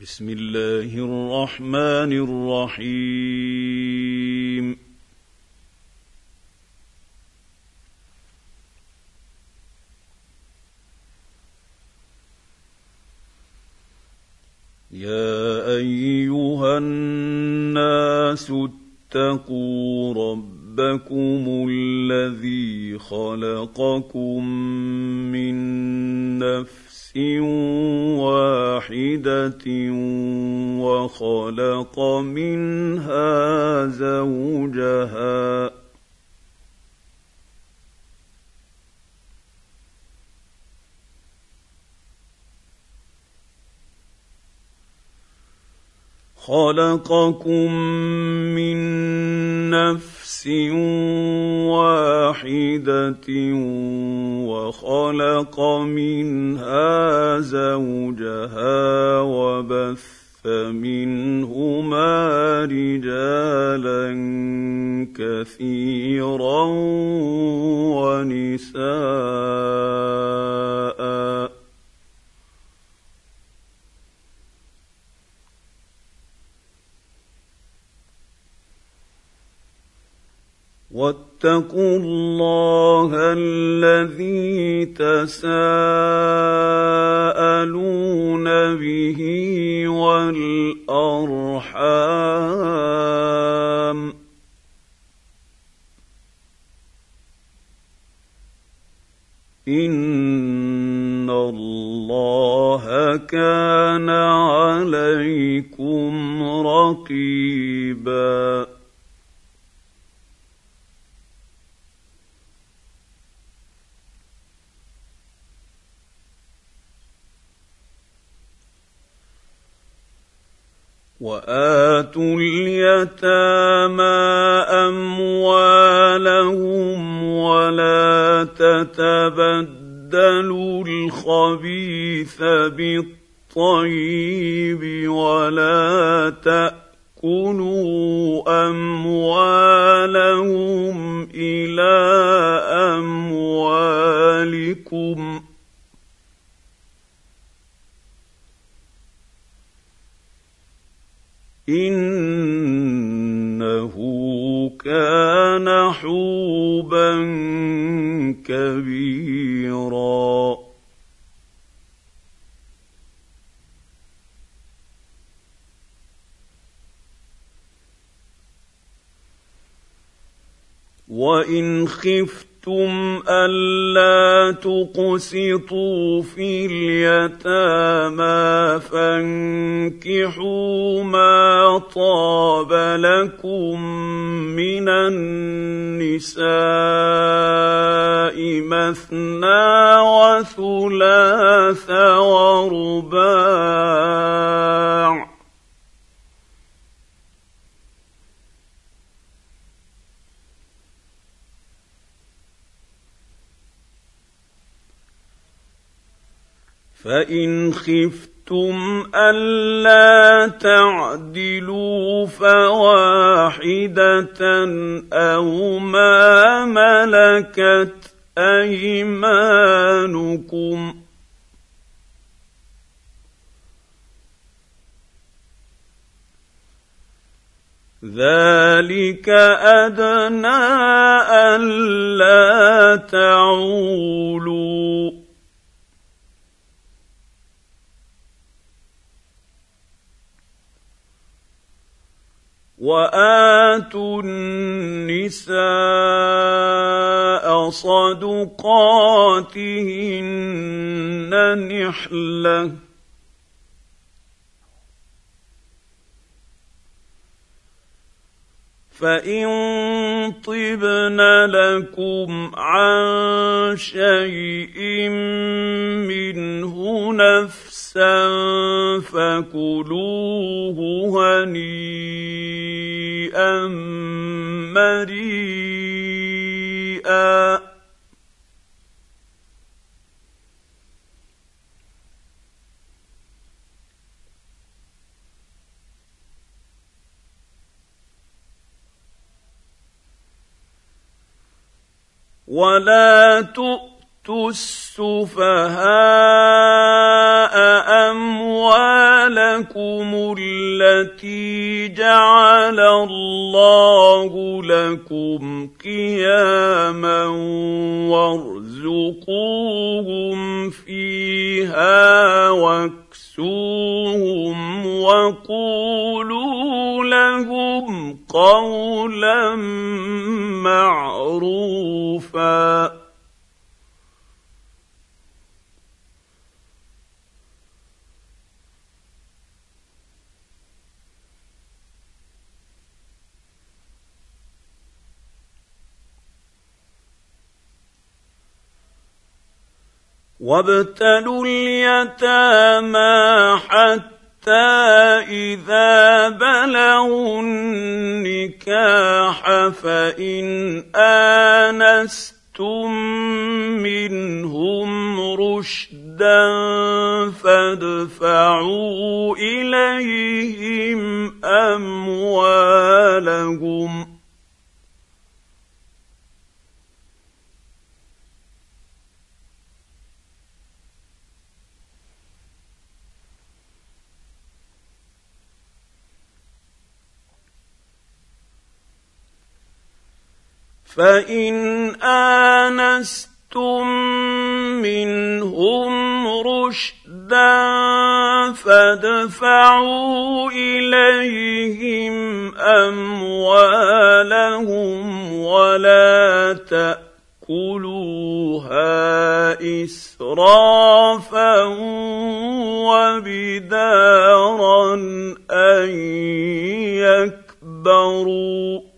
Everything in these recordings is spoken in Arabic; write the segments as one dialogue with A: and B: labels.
A: بسم الله الرحمن الرحيم يا ايها الناس اتقوا ربكم ربكم الذي خلقكم من نفس واحده وخلق منها زوجها خلقكم من نفس نفس واحده وخلق منها زوجها وبث منهما رجالا كثيرا ونساء اتقوا الله الذي تساءلون به والارحام ان الله كان عليكم رقيبا واتوا اليتامى اموالهم ولا تتبدلوا الخبيث بالطيب ولا تاكلوا اموالهم الى اموالكم إِنَّهُ كَانَ حُوبًا كَبِيرًا وَإِنْ خِفْتُ خفتم الا تقسطوا في اليتامى فانكحوا ما طاب لكم من النساء مثنى وثلاث ورباع فان خفتم الا تعدلوا فواحده او ما ملكت ايمانكم ذلك ادنى الا تعولوا واتوا النساء صدقاتهن نحله فان طبن لكم عن شيء منه نفسا فكلوه هنيئا مريئا ولا تؤتوا السفهاء اموالكم التي جعل الله لكم قياما وارزقوهم فيها وكفر فاكسوهم وقولوا لهم قولا معروفا وابتلوا اليتامى حتى اذا بلغوا النكاح فان انستم منهم رشدا فادفعوا اليهم اموالهم فان انستم منهم رشدا فادفعوا اليهم اموالهم ولا تاكلوها اسرافا وبدارا ان يكبروا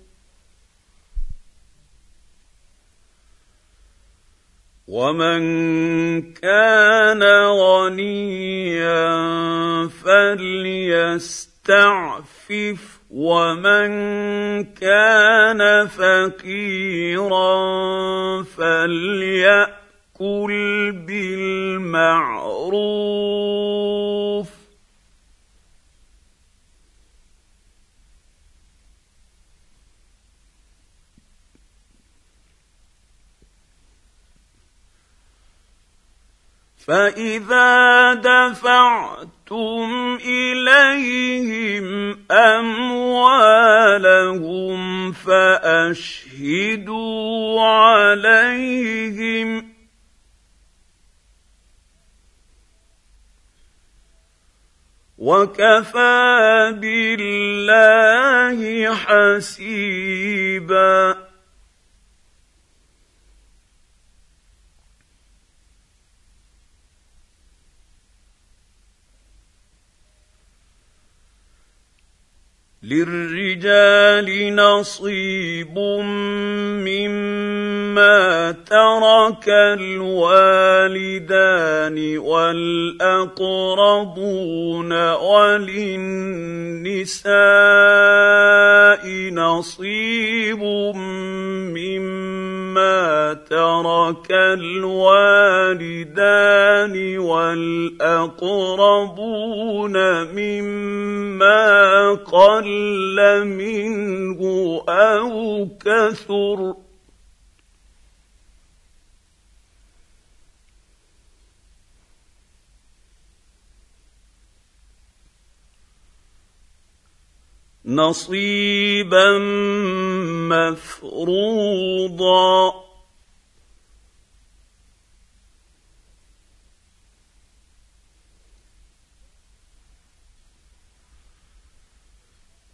A: ومن كان غنيا فليستعفف ومن كان فقيرا فليأكل بالمعروف فاذا دفعتم اليهم اموالهم فاشهدوا عليهم وكفى بالله حسيبا للرجال نصيب مما ترك الوالدان والاقربون وللنساء نصيب مما ترك الوالدان والاقربون مما قل قل منه او كثر نصيبا مفروضا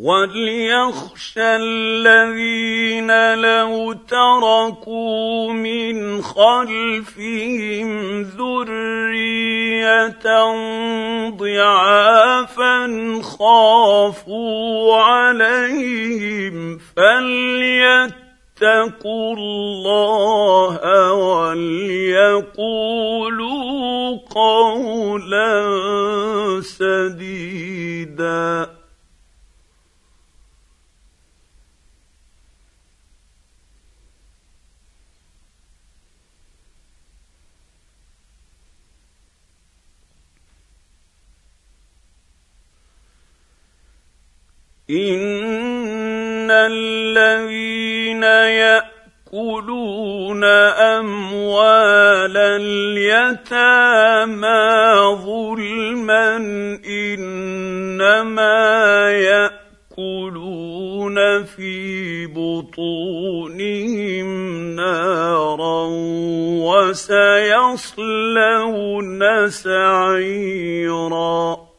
A: وليخشى الذين لو تركوا من خلفهم ذريه ضعافا خافوا عليهم فليتقوا الله وليقولوا قولا سديدا ان الذين ياكلون اموال اليتامى ظلما انما ياكلون في بطونهم نارا وسيصلون سعيرا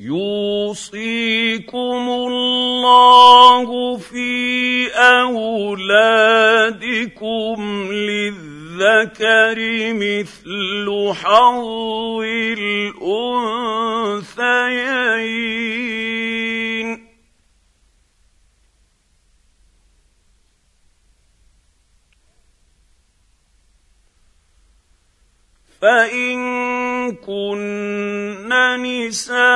A: يوصيكم الله في اولادكم للذكر مثل حظ الانثيين فان كن نساء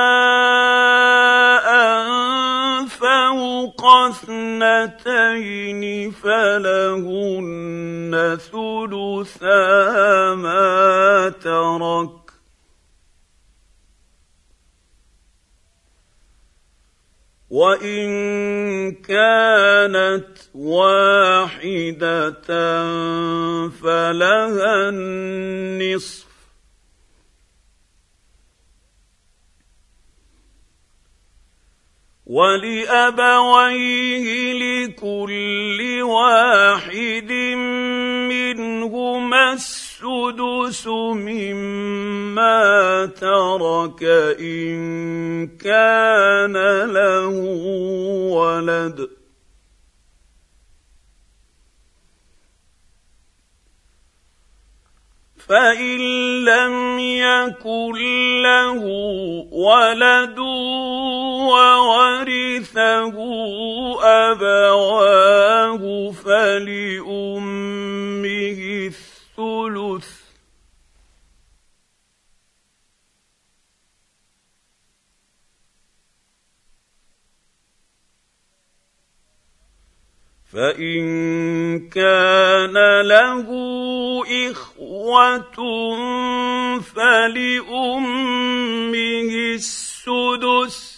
A: فوق اثنتين فلهن ثلثا ما ترك وان كانت واحده فلها النصف ولابويه لكل واحد منهما السدس السدس مما ترك ان كان له ولد فان لم يكن له ولد وورثه ابواه فلامه الثمن الثلث فان كان له اخوه فلامه السدس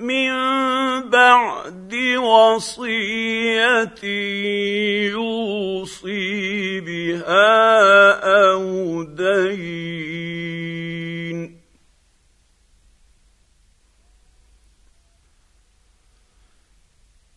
A: من بعد وصيه يوصي بها او دين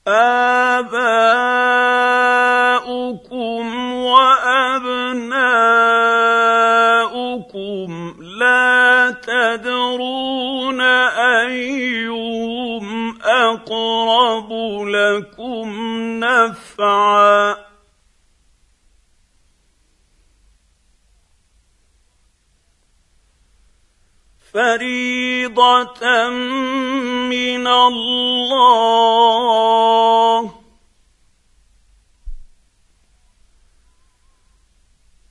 A: اباؤكم وابناؤكم لا تدرون ايهم اقرب لكم نفعا فريضه من الله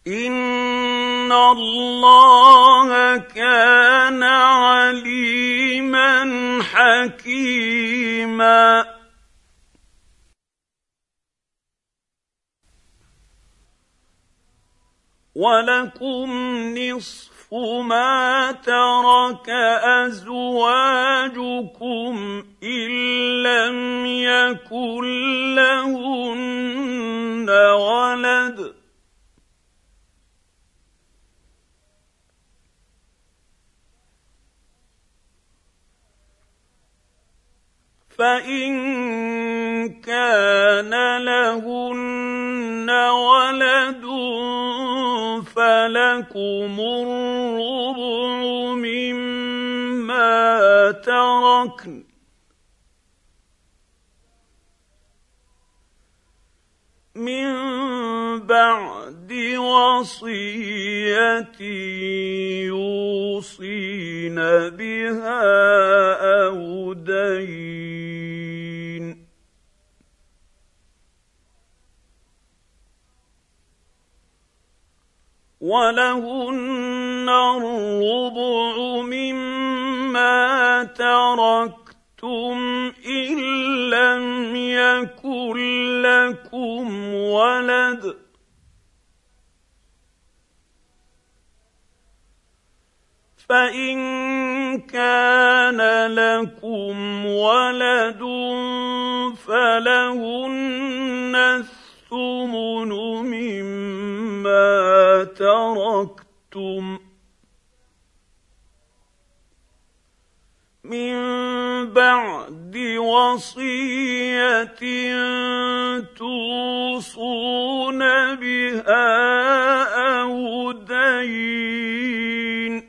A: إن ان الله كان عليما حكيما ولكم نصف ما ترك ازواجكم ان لم يكن لهن ولد فإن كان لهن ولد فلكم الربع مما تركن من بعد وصيه يوصين بها او دين ولهن الربع مما ترك شئتم إن لم يكن لكم ولد فإن كان لكم ولد فلهن الثمن مما تركتم ۖ من بعد وصيه توصون بها او دين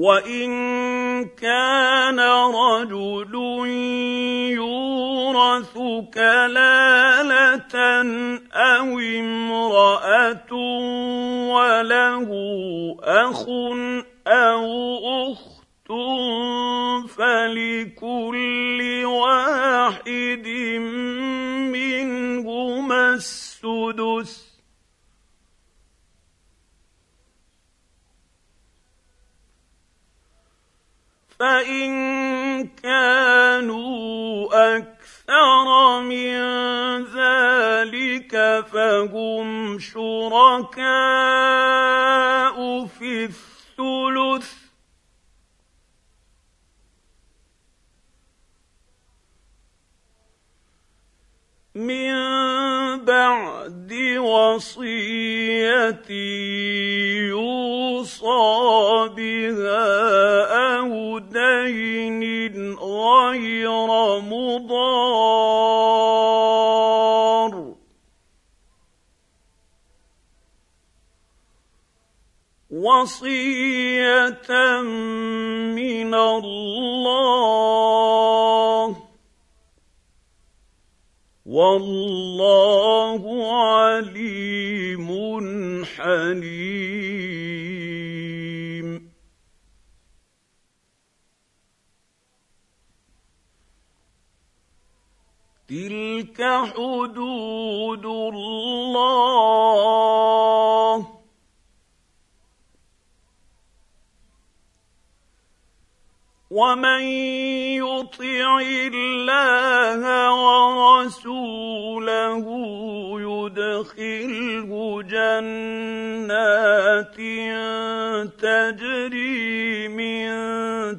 A: وان كان رجل يورث كلاله او امراه وله اخ او اخت فلكل واحد منهما السدس فان كانوا اكثر من ذلك فهم شركاء في الثلث من بعد وصيه يوصى بها عين غير مضار وصيه من الله والله عليم حليم تلك حدود الله ومن يطع الله ورسوله يدخله جنات تجري من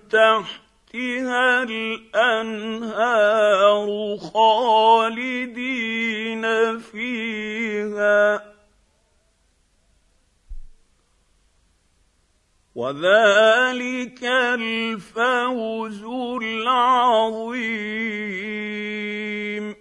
A: تحت تحتها الانهار خالدين فيها وذلك الفوز العظيم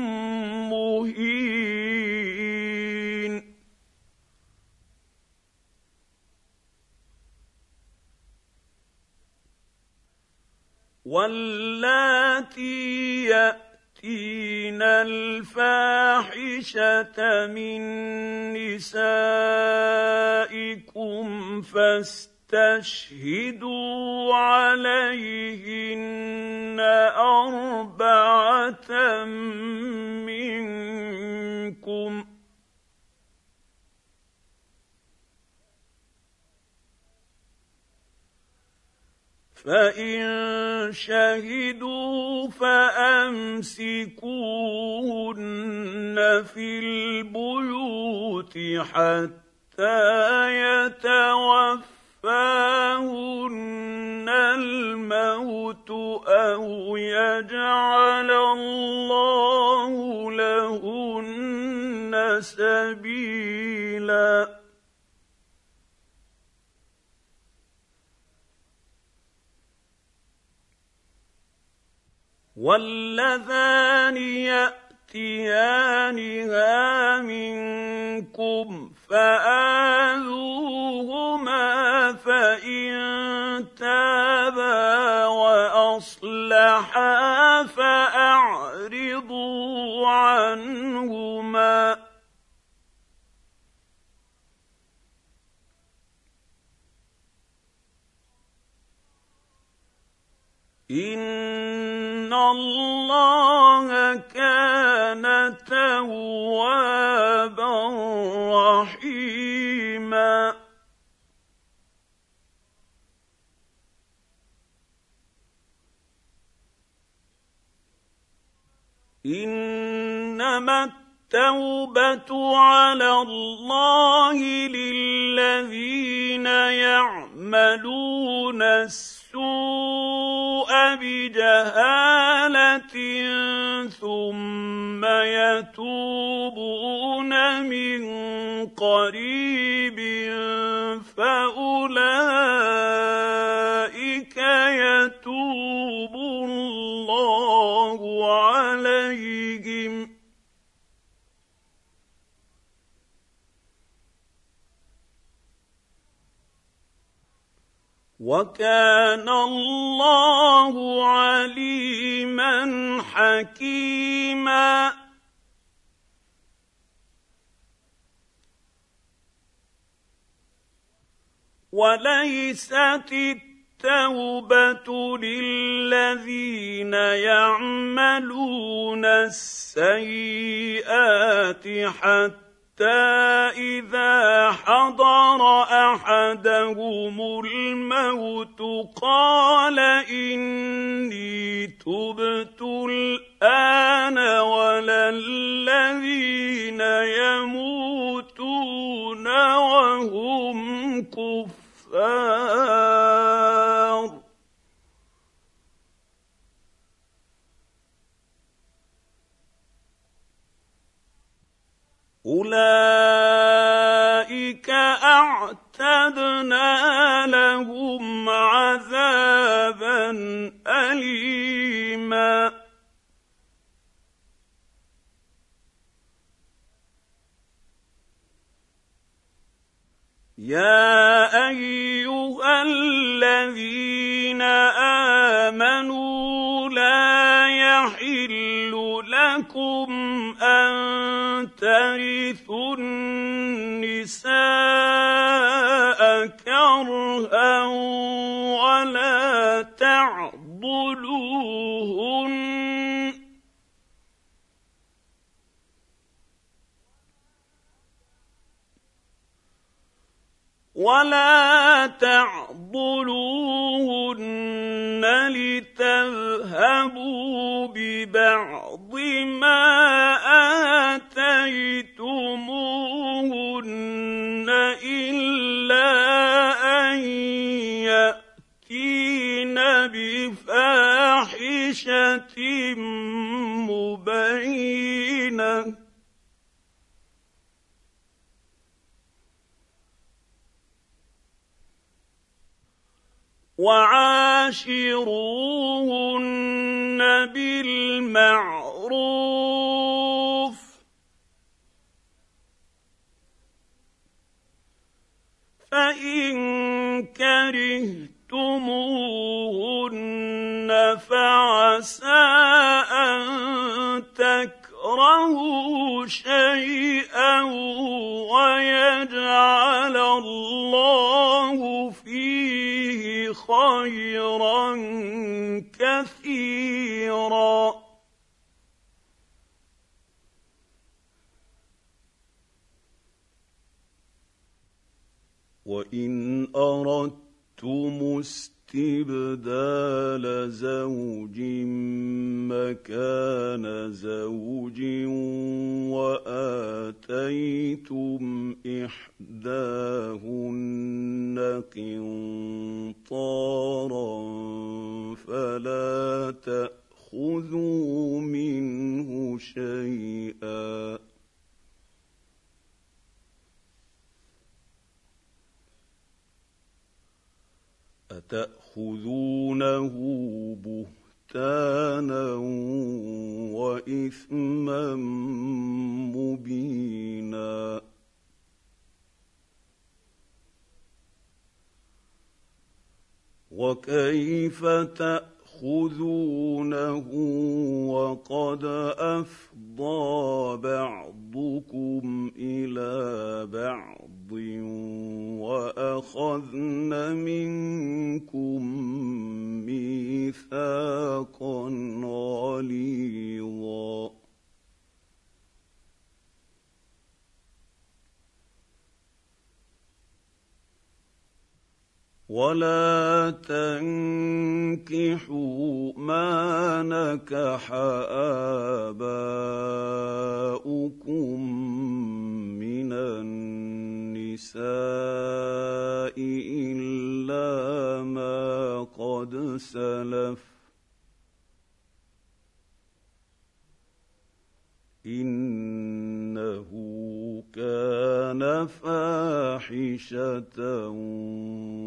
A: واللاتي ياتين الفاحشه من نسائكم فاستشهدوا عليهن اربعه منكم فان شهدوا فامسكوهن في البيوت حتى يتوفاهن الموت او يجعل الله لهن سبيلا واللذان ياتيانها منكم فآذوهما فإن تابا وأصلحا فأعرضوا عنهما ان الله كان توابا رحيما انما التوبه على الله للذين يعملون السوء بجهاله ثم يتوبون من قريب فاولئك يتوب الله عليهم وكان الله عليما حكيما وليست التوبه للذين يعملون السيئات حتى حتى إذا حضر أحدهم الموت قال إني تبت الآن ولا الذين يموتون وهم كفار اولئك اعتدنا لهم عذابا اليما ترثوا النساء كرها ولا تعضلوهن ولا تعضلوهن لتذهبوا ببعض ما آتيتموهن إلا أن يأتين بفاحشة مبينة وعاشروهن بالمعروف فان كرهتموهن فعسى ان تكرهوا شيئا ويجعل الله فيه خيرا كثيرا وان اردتم استبدال زوج مكان زوج واتيتم احداهن قنطارا فلا تاخذوا منه شيئا أتأخذونه بهتانا وإثما مبينا وكيف تأخذونه تاخذونه وقد افضى بعضكم الى بعض واخذن منكم ميثاقا غليظا ولا تنكحوا ما نكح اباؤكم من النساء الا ما قد سلف انه كان فاحشه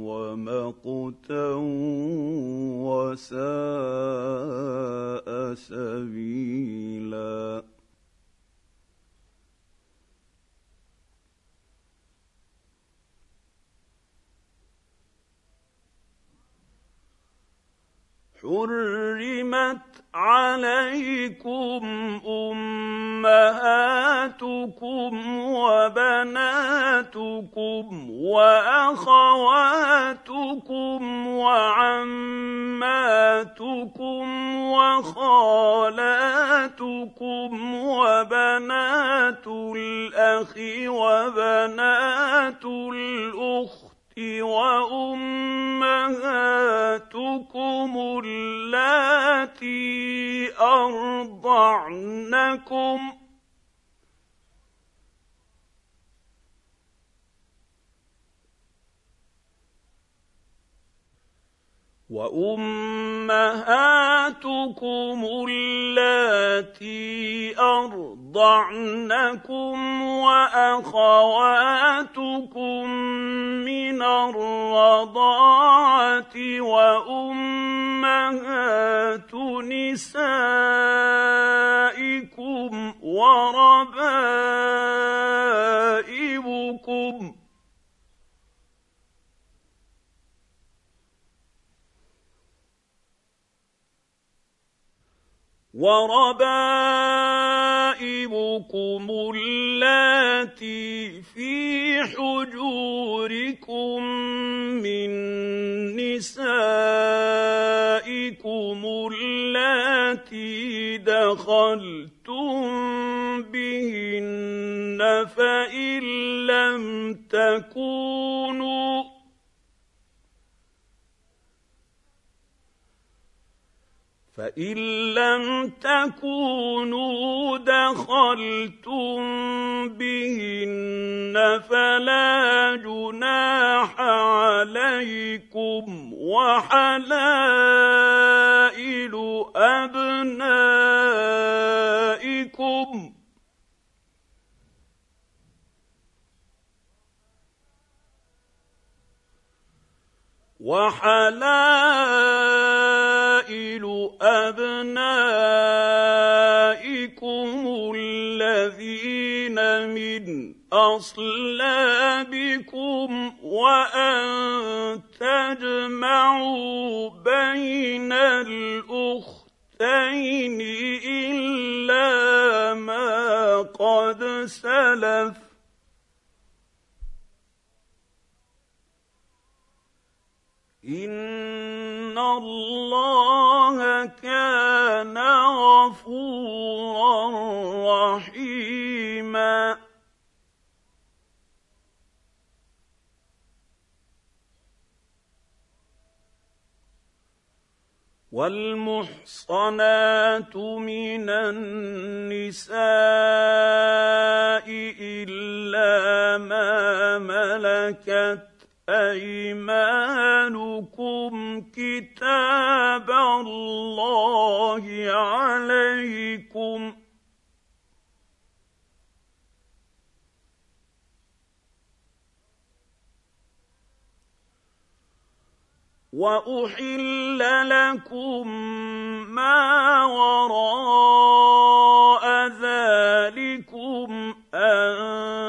A: ومقتا وساء سبيلا حرمت عليكم امهاتكم وبناتكم واخواتكم وعماتكم وخالاتكم وبنات الاخ وبنات الاخت وأمهاتكم اللاتي أرضعنكم ۖ وامهاتكم اللاتي ارضعنكم واخواتكم من الرضاعه وامهات نسائكم وربائبكم وربائبكم اللاتي في حجوركم من نسائكم اللاتي دخلتم بهن فان لم تكونوا فان لم تكونوا دخلتم بهن فلا جناح عليكم وحلائل ابنائكم وحلائل قاتل ابنائكم الذين من اصلابكم وان تجمعوا بين الاختين الا ما قد سلف ان الله كان غفورا رحيما والمحصنات من النساء الا ما ملكت ايمانكم كتاب الله عليكم واحل لكم ما وراء ذلكم ان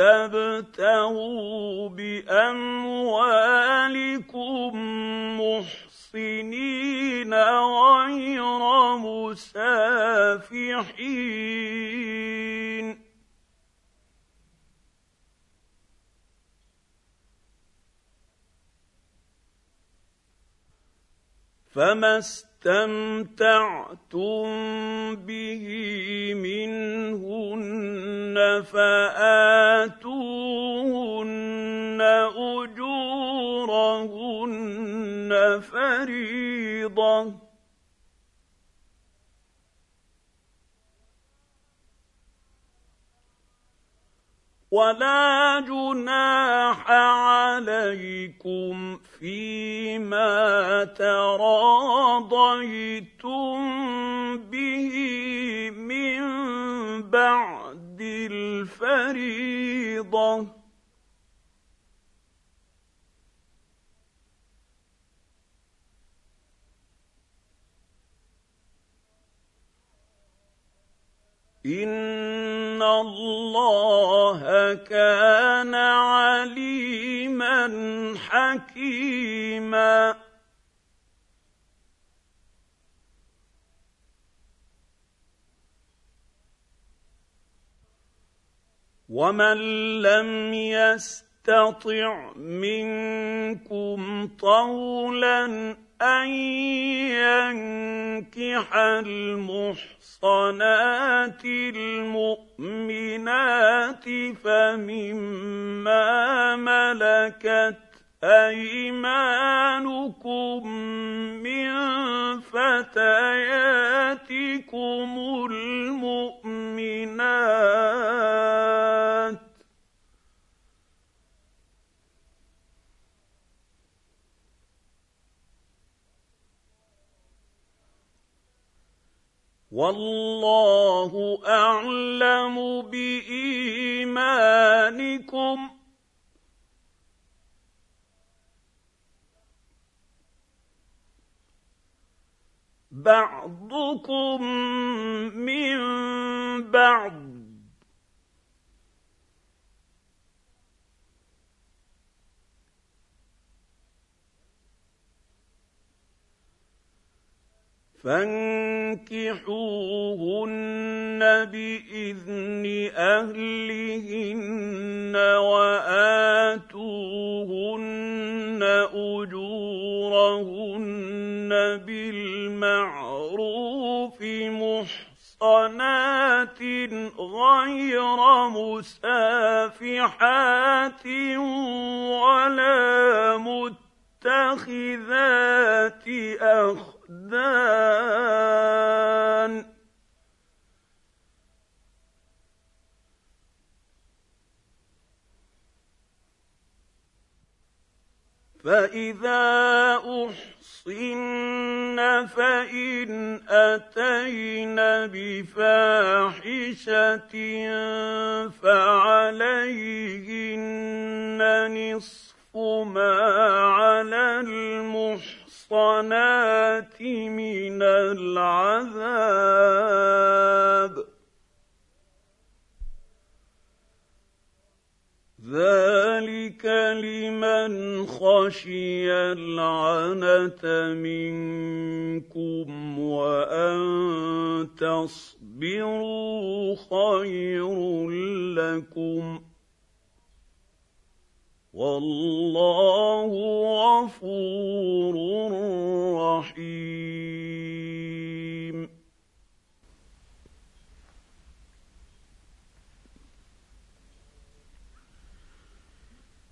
A: تبتغوا باموالكم محصنين غير مسافحين فما استمتعتم به منهن فاتوهن اجورهن فريضه ولا جناح عليكم فيما تراضيتم به من بعد الفريضه ان الله كان عليما حكيما ومن لم يستطع منكم طولا أن ينكح المحصنات المؤمنات فمما ملكت أيمانكم من فتياتكم المؤمنات والله اعلم بايمانكم بعضكم من بعض فانكحوهن باذن اهلهن واتوهن اجورهن بالمعروف محصنات غير مسافحات ولا متخذات اخ الأقدان فإذا أحصن فإن أتين بفاحشة فعليهن نصف ما على المحصن المحصنات من العذاب ذلك لمن خشي العنة منكم وأن تصبروا خير لكم ۖ والله غفور رحيم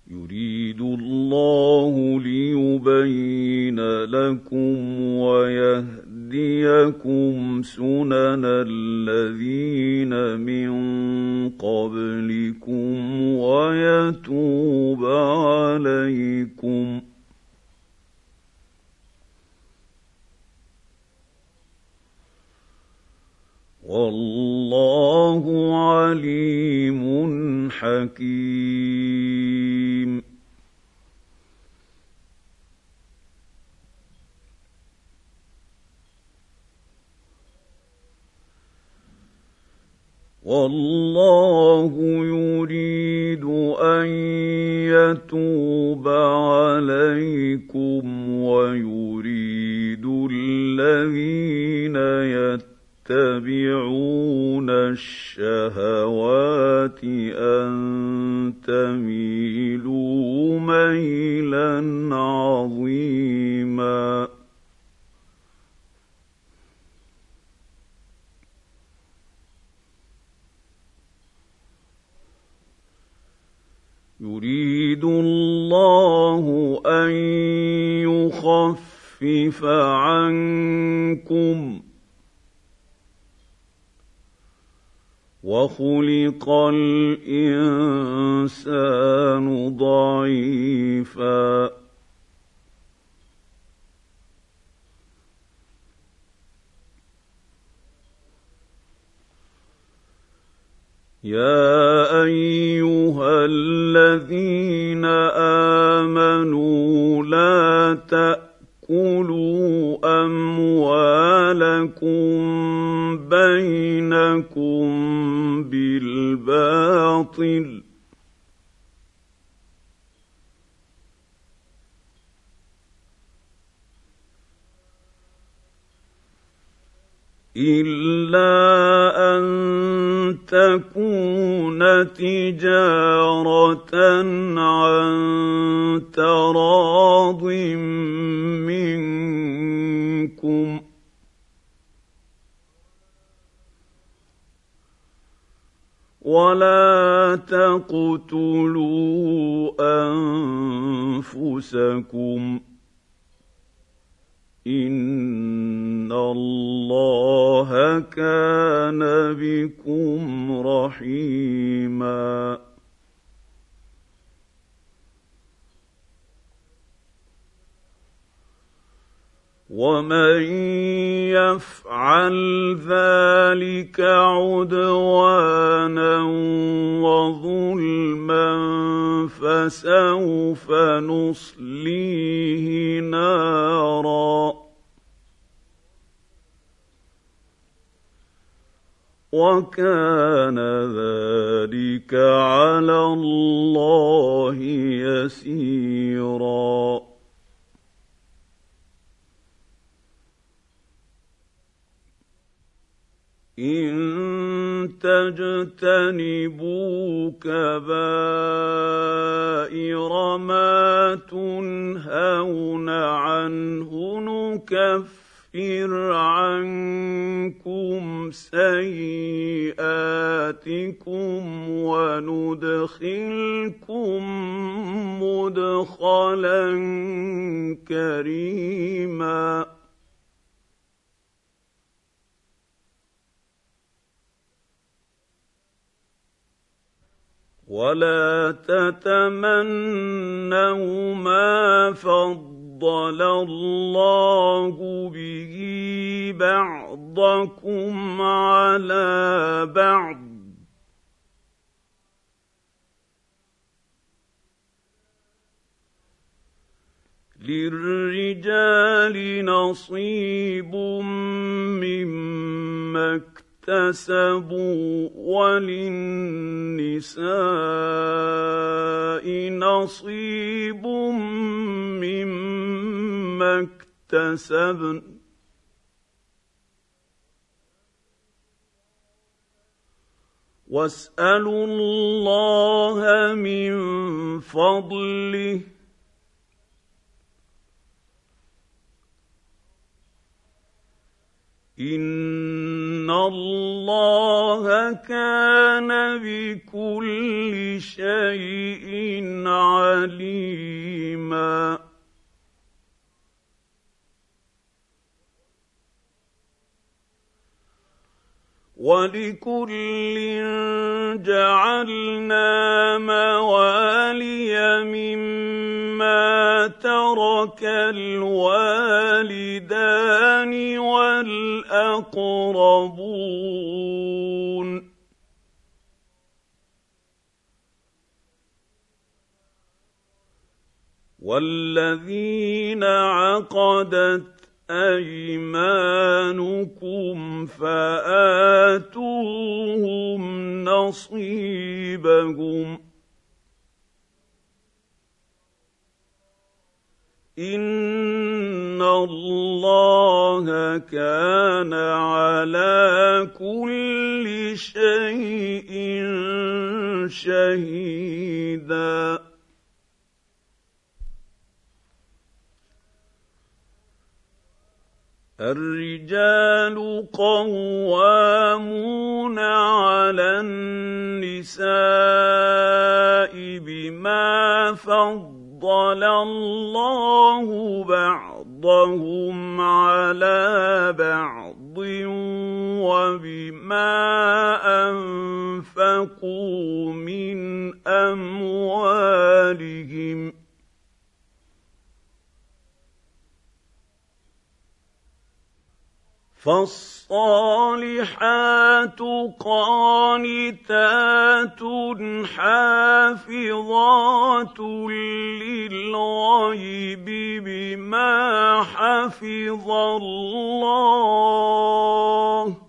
A: يريد الله ليبين لكم ويهدي يهديكم سنن الذين من قبلكم ويتوب عليكم والله عليم حكيم والله يريد ان يتوب عليكم ويريد الذين يتبعون الشهوات ان تميلوا ميلا عظيما يريد الله ان يخفف عنكم وخلق الانسان ضعيفا يا ايها الذين امنوا لا تاكلوا اموالكم بينكم بالباطل الا ان تكون تجاره عن تراض منكم ولا تقتلوا انفسكم ان الله كان بكم رحيما ومن يفعل ذلك عدوانا وظلما فسوف نصليه نارا وكان ذلك على الله يسيرا ان تجتنبوا كبائر ما تنهون عنه نكفر يكفر عنكم سيئاتكم وندخلكم مدخلا كريما ولا تتمنوا ما فضل فضل الله به بعضكم على بعض للرجال نصيب مما اكتسبوا اكتسبوا وللنساء نصيب مما اكتسبن واسالوا الله من فضله ان الله كان بكل شيء عليما ولكل جعلنا موالي مما ترك الوالدان والاقربون والذين عقدت ايمانكم فاتوهم نصيبهم ان الله كان على كل شيء شهيدا الرجال قوامون على النساء بما فضل فضل الله بعضهم على بعض وبما انفقوا من اموالهم فالصالحات قانتات حافظات للغيب بما حفظ الله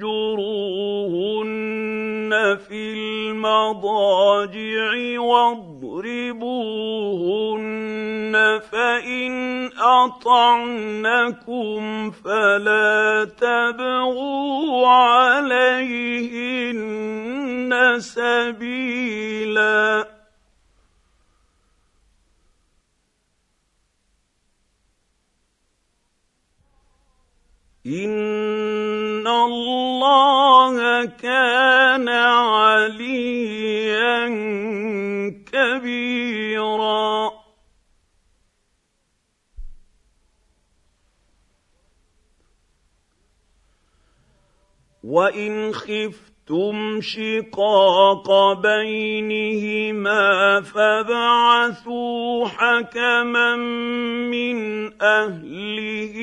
A: فاهجروهن في المضاجع واضربوهن فإن أطعنكم فلا تبغوا عليهن سبيلاً ان الله كان عليا كبيرا وان خفت خفتم شقاق بينهما فابعثوا حكما من اهله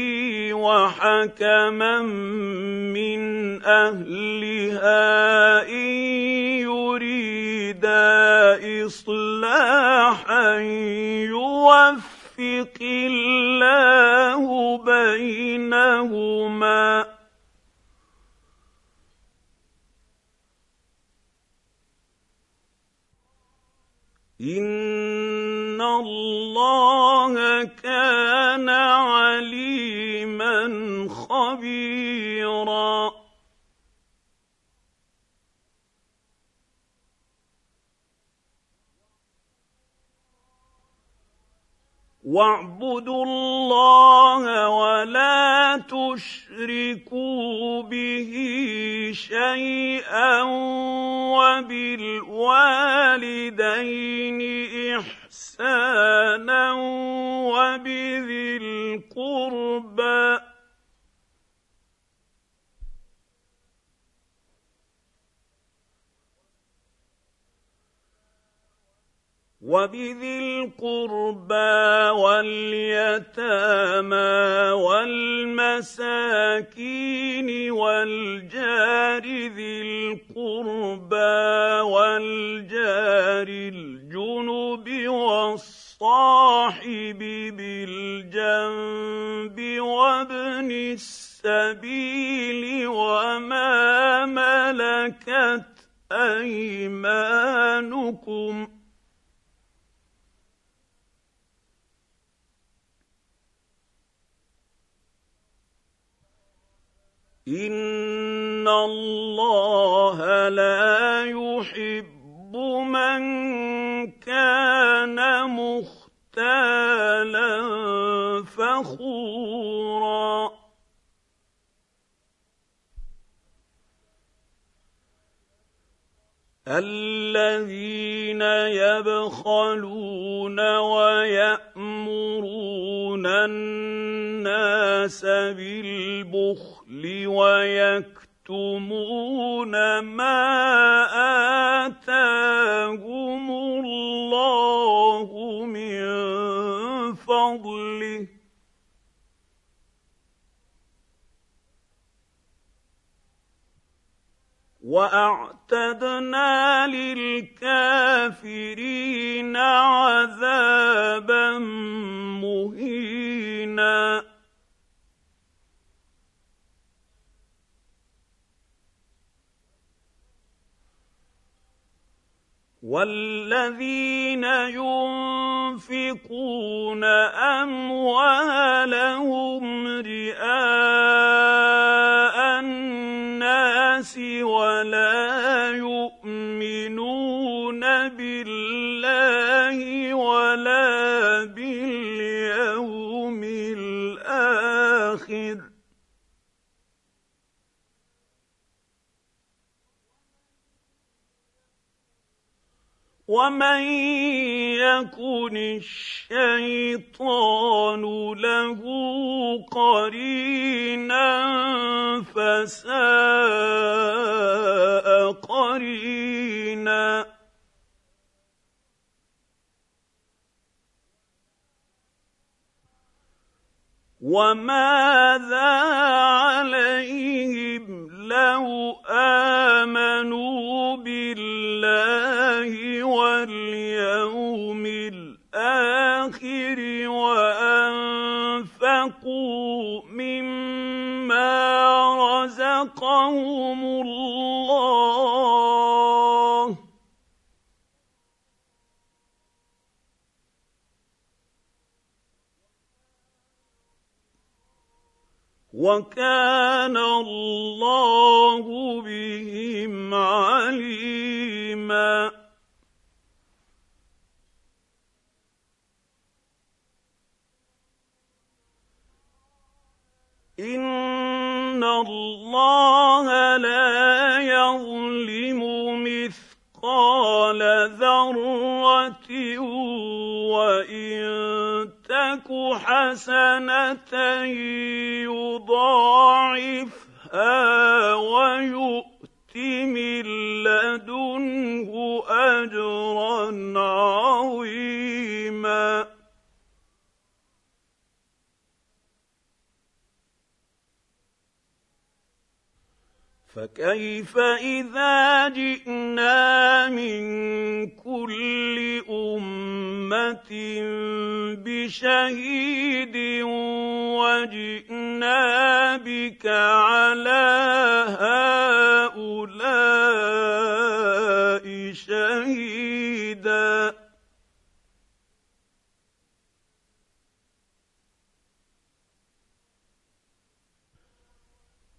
A: وحكما من اهلها ان يريدا اصلاحا يوفق الله بينهما ان الله كان عليما خبيرا واعبدوا الله ولا تشركوا به شيئا وبالوالدين احسانا وبذي القربى وبذي القربى واليتامى والمساكين والجار ذي القربى والجار الجنب والصاحب بالجنب وابن السبيل وما ملكت ايمانكم ۖ ان الله لا يحب من كان مختالا فخورا الذين يبخلون ويامرون الناس بالبخل ويكتمون ما اتاهم الله واعتدنا للكافرين عذابا مهينا والذين ينفقون اموالهم رئاء ولا يؤمنون ومن يكن الشيطان له قرينا فساء قرينا وماذا عليهم لو امنوا بالله واليوم الاخر وانفقوا مما رزقهم الله وكان الله بهم عليما ان الله لا يظلم مثل مِثْقَالَ ذَرَّةٍ وَإِن تَكُ حَسَنَةً يُضَاعِفْهَا وَيُؤْتِ مِن لَّدُنْهُ أَجْرًا عَظِيمًا فكيف اذا جئنا من كل امه بشهيد وجئنا بك على هؤلاء شهيدا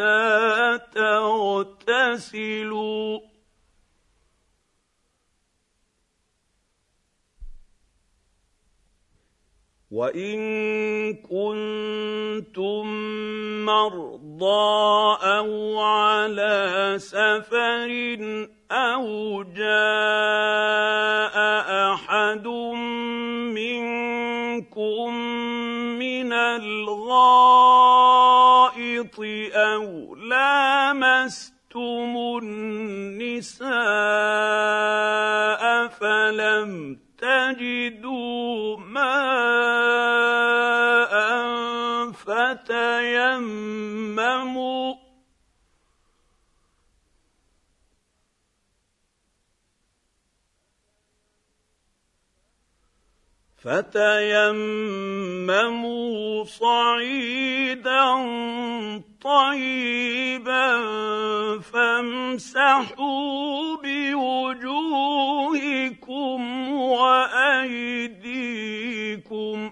A: حتى تغتسلوا وان كنتم مرضى او على سفر أو جاء أحد منكم من الغائط أو لامستم النساء فلم تجدوا ماء فتيمموا فتيمموا صعيدا طيبا فامسحوا بوجوهكم وايديكم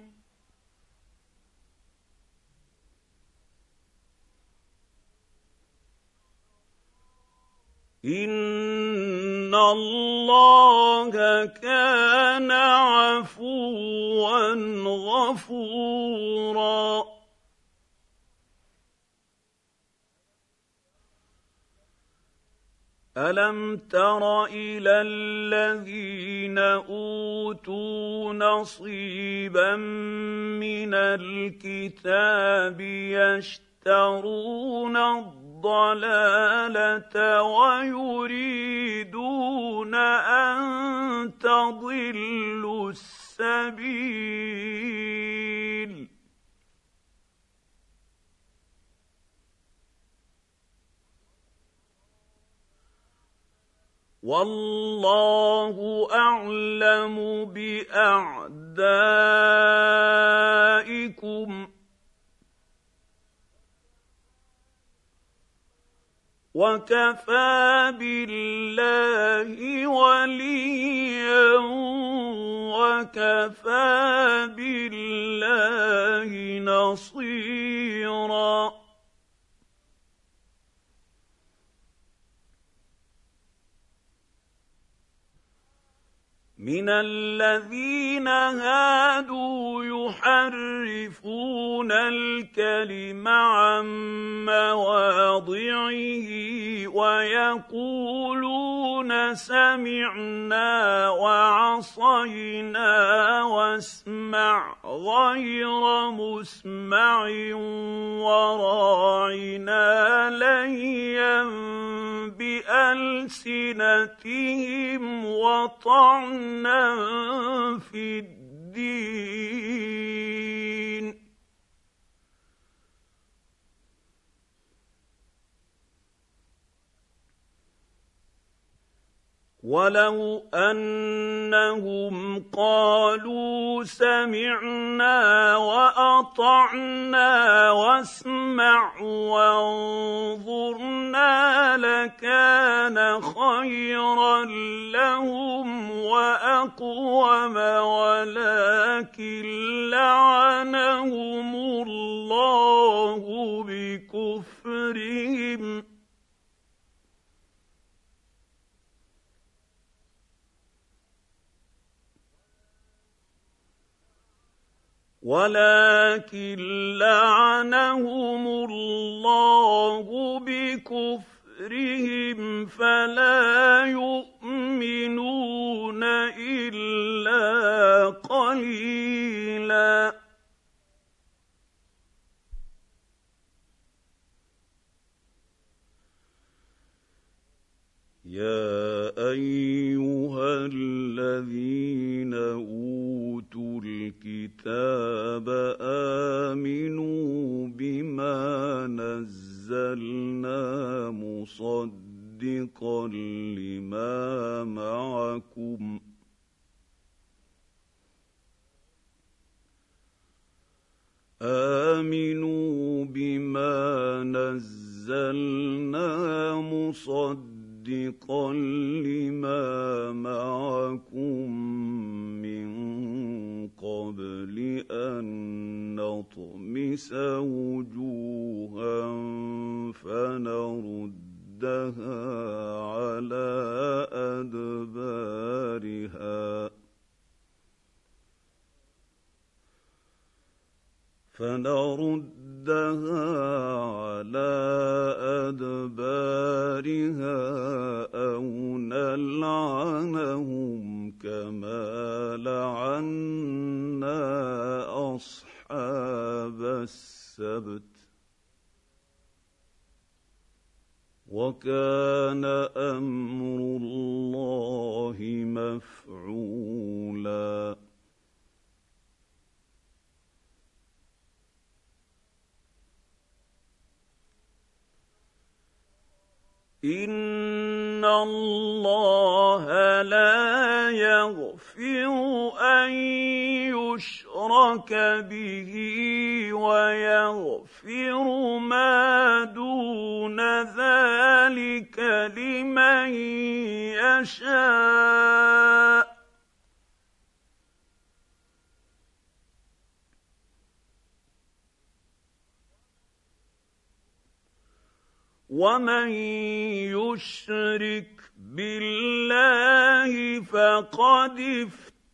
A: ان الله كان الم تر الى الذين اوتوا نصيبا من الكتاب يشترون الضلاله ويريدون ان تضلوا السبيل والله اعلم باعدائكم وكفى بالله وليا وكفى بالله نصيرا من الذين هادوا يحرفون الكلم عن مواضعه ويقولون سمعنا وعصينا واسمع غير مسمع وراعنا ليا بألسنتهم وطعنا في الدين ولو انهم قالوا سمعنا واطعنا واسمع وانظرنا لكان خيرا لهم واقوم ولكن لعنهم الله بكفرهم ولكن لعنهم الله بكفرهم فلا يؤمنون الا قليلا يا ايها الذين اوتوا الكتاب امنوا بما نزلنا مصدقا لما معكم امنوا بما نزلنا مصدقا مصدقا لما معكم من قبل ان نطمس وجوها فنردها على ادبارها فنردها على ادبارها او نلعنهم كما لعنا اصحاب السبت وكان امر الله مفعولا ان الله لا يغفر ان يشرك به ويغفر ما دون ذلك لمن يشاء ومن يشرك بالله فقد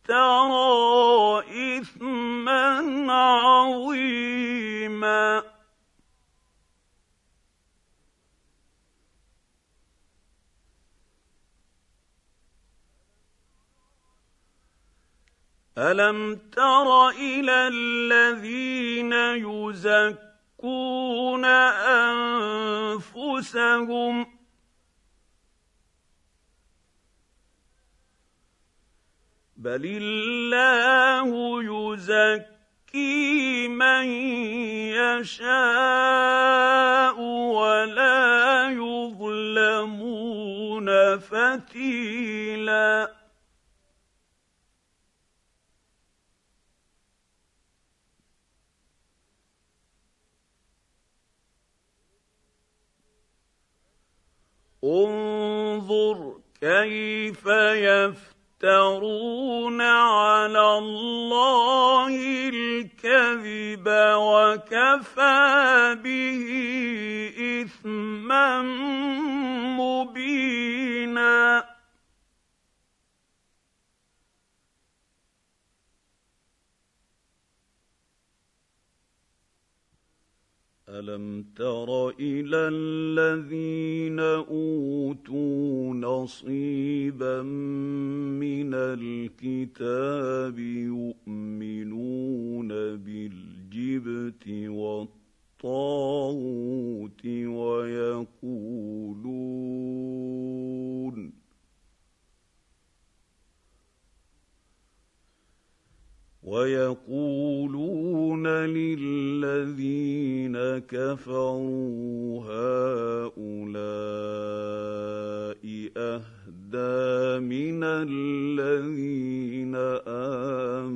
A: افترى اثما عظيما الم تر الى الذين يزكون يزكون انفسهم بل الله يزكي من يشاء كيف يفترون على الله الكذب وكفى به اثما مبينا الم تر الى الذين اوتوا نصيبا من الكتاب يؤمنون بالجبت والطاغوت ويقولون ويقولون للذين كفروا هؤلاء اهدى من الذين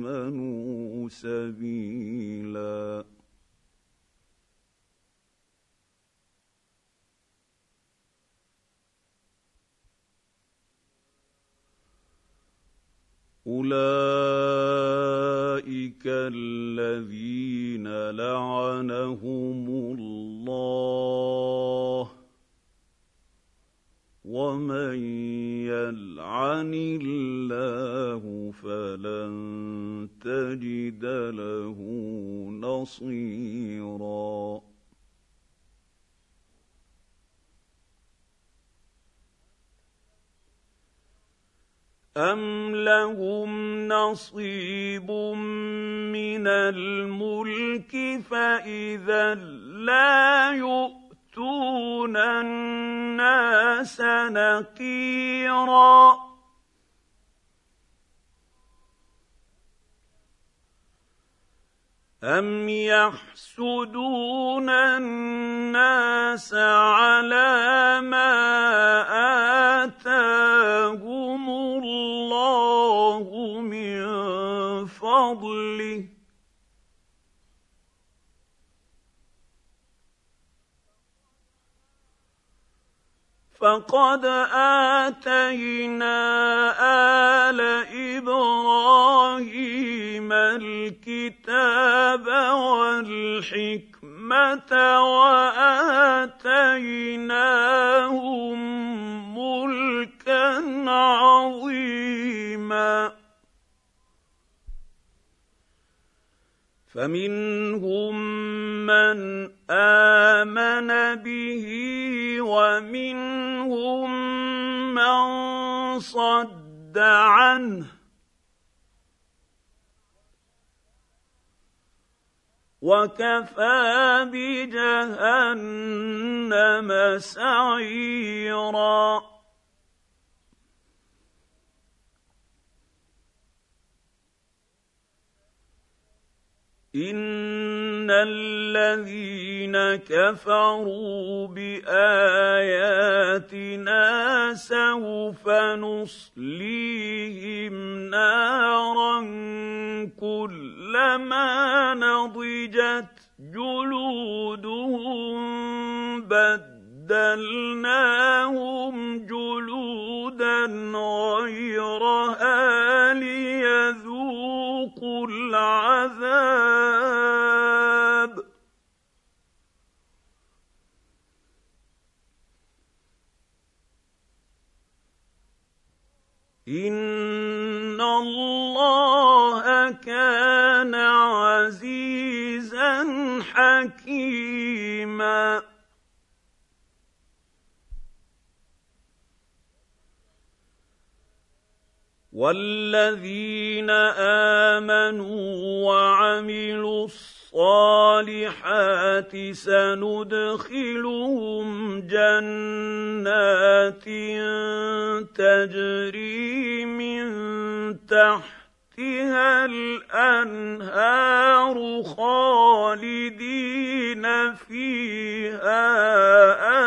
A: امنوا سبيلا اولئك الذين لعنهم الله ومن يلعن الله فلن تجد له نصيرا أَمْ لَهُمْ نَصِيبٌ مِّنَ الْمُلْكِ فَإِذًا لَّا يُؤْتُونَ النَّاسَ نَقِيرًا أَمْ يَحْسُدُونَ النَّاسَ عَلَىٰ مَا آتَاهُمْ فضله فقد اتينا ال ابراهيم الكتاب والحكمه واتيناهم ملكا عظيما فمنهم من امن به ومنهم من صد عنه وكفى بجهنم سعيرا ان الذين كفروا باياتنا سوف نصليهم نارا كلما نضجت جلودهم بدلناهم جلودا غيرها ليذوقوا العذاب ان الله كان عزيزا حكيما والذين امنوا وعملوا الصالحات سندخلهم جنات تجري من تحتها الانهار خالدين فيها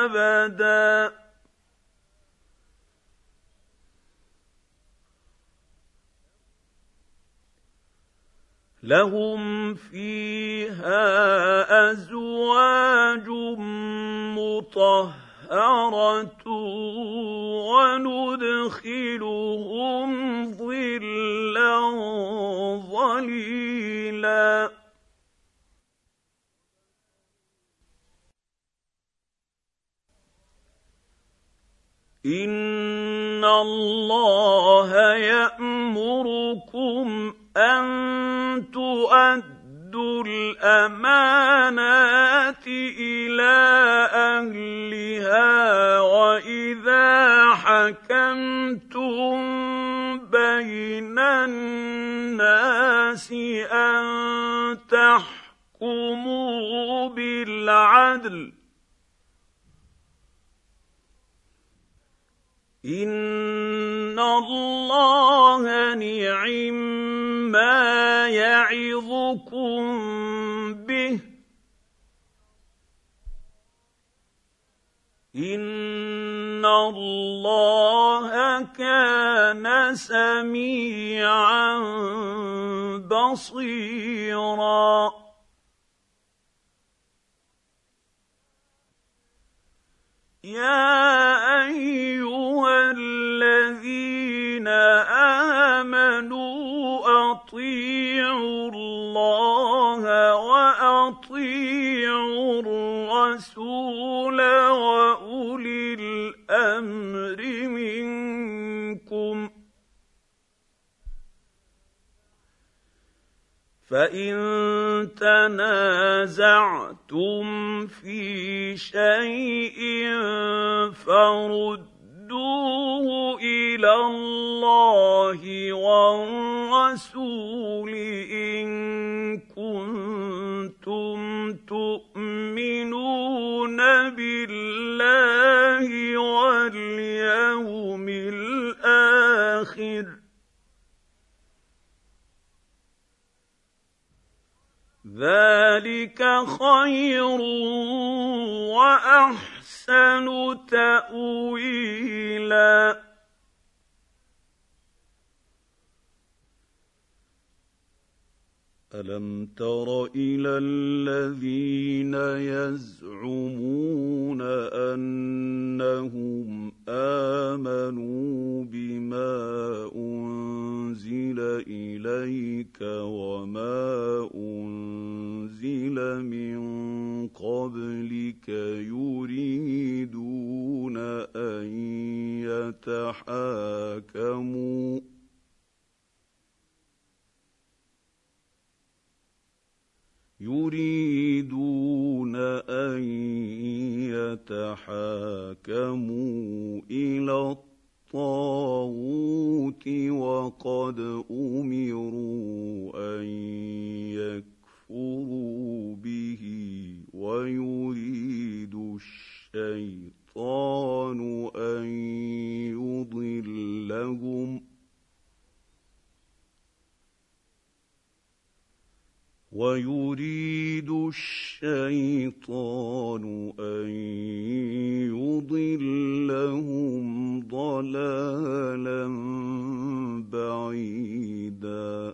A: ابدا لهم فيها ازواج مطهره وندخلهم ظلا ظليلا ان الله يامركم أن تؤدوا الأمانات إلى أهلها وإذا حكمتم بين الناس أن تحكموا بالعدل إن الله نعم يعظكم به ان الله كان سميعا بصيرا يا ايها الذين امنوا اطيعوا الله واطيعوا الرسول واولي الامر منكم فان تنازعتم في شيء فرد ردوه الى الله والرسول ان كنتم تؤمنون بالله واليوم الاخر ذلك خير واحسن أَحْسَنُ تَأْوِيلًا الم تر الى الذين يزعمون انهم امنوا بما انزل اليك وما انزل من قبلك يريدون ان يتحاكموا يريدون ان يتحاكموا الى الطاغوت وقد امروا ان يكفروا به ويريد الشيطان ان يضلهم ويريد الشيطان ان يضلهم ضلالا بعيدا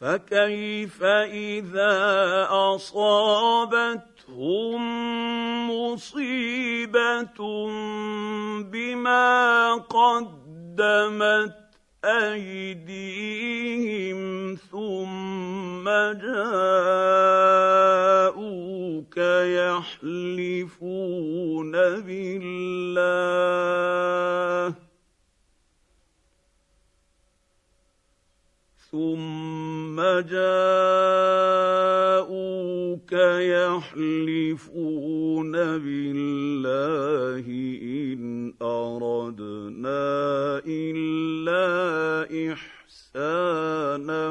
A: فكيف اذا اصابتهم مصيبه بما قدمت ايديهم ثم جاءوك يحلفون بالله ثم جاءوك يحلفون بالله ان اردنا الا احسانا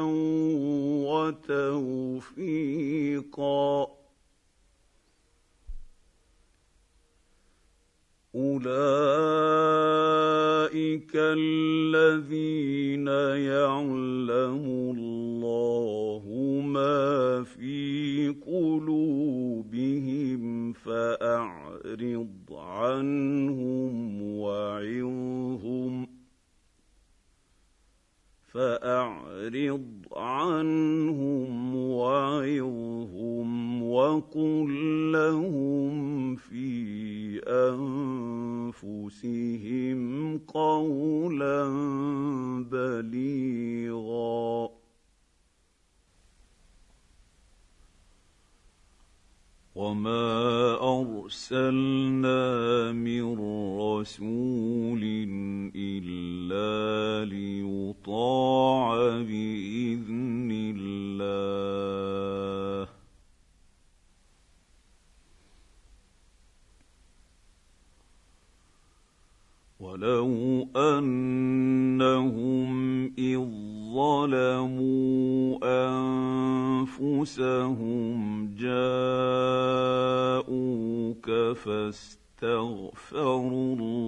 A: وتوفيقا اولئك الذين يعلم الله ما في قلوبهم فاعرض عنهم وعظهم فأعرض عنهم وعظهم وقل لهم في أنفسهم قولا بليغا وما ارسلنا من رسول الا ليطاع باذن الله ولو ان فاستغفروا الله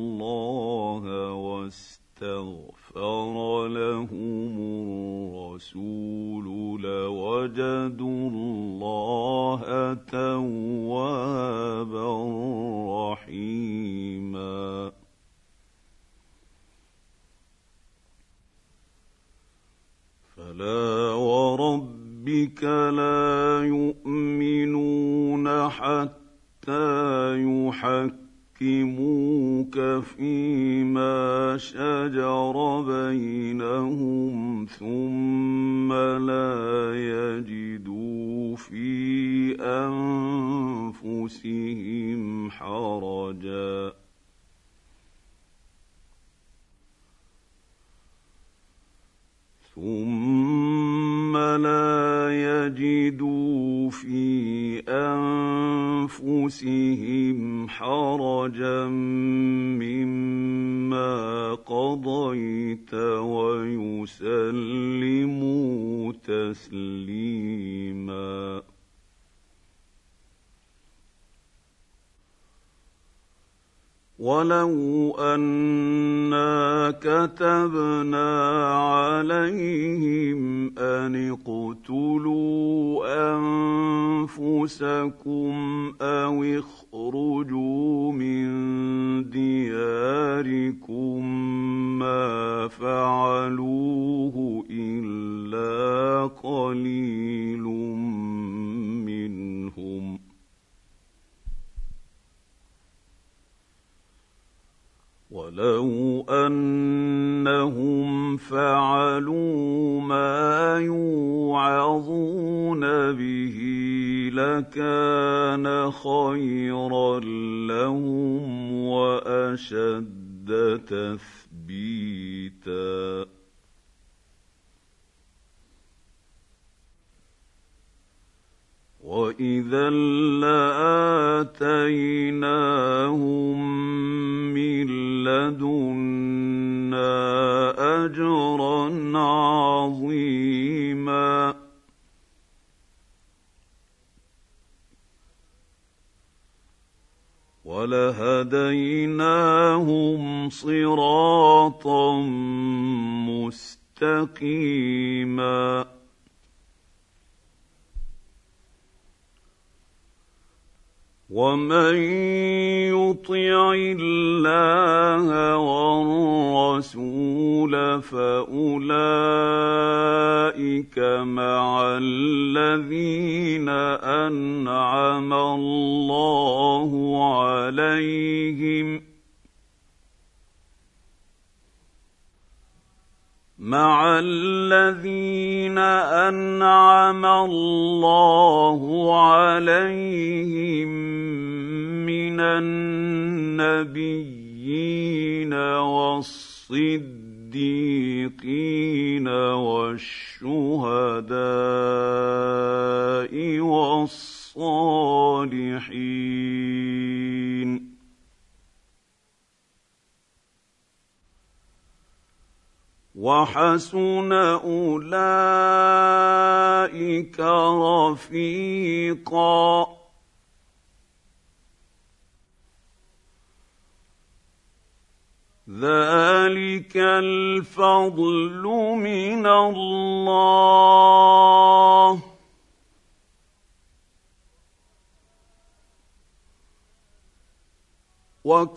A: لو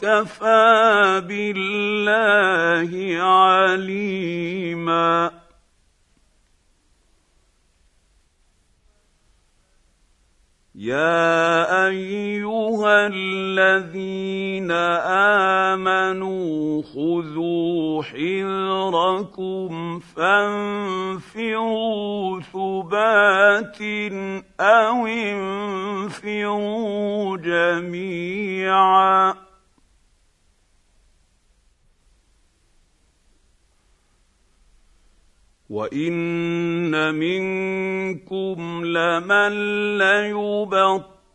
A: وكفى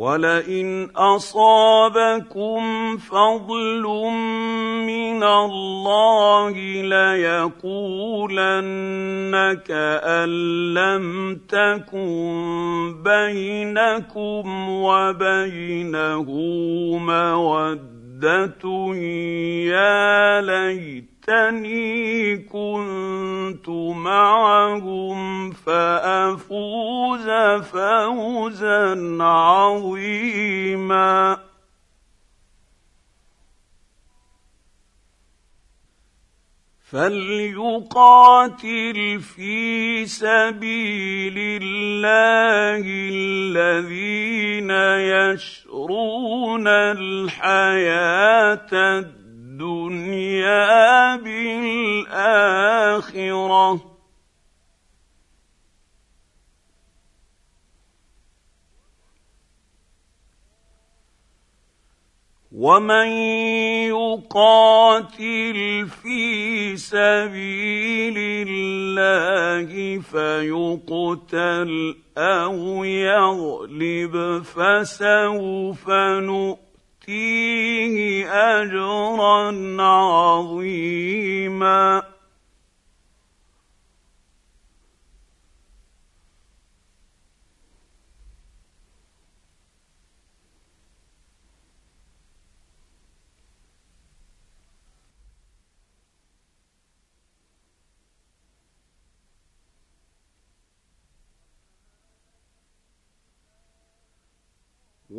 A: ولئن اصابكم فضل من الله ليقولنك ان لم تكن بينكم وبينه موده يا ليت ليتني كنت معهم فافوز فوزا عظيما فليقاتل في سبيل الله الذين يشرون الحياه الدنيا الدنيا بالاخره ومن يقاتل في سبيل الله فيقتل او يغلب فسوف نؤمن فيه اجرا عظيما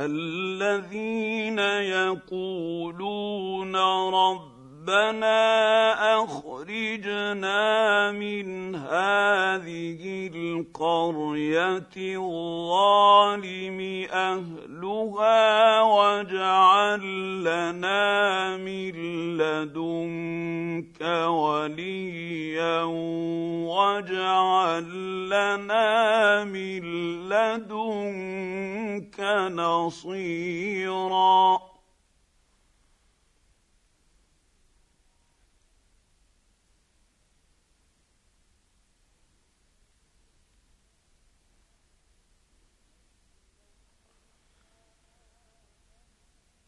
A: الذين يقولون رب ربنا اخرجنا من هذه القريه الظالم اهلها واجعل لنا من لدنك وليا واجعل لنا من لدنك نصيرا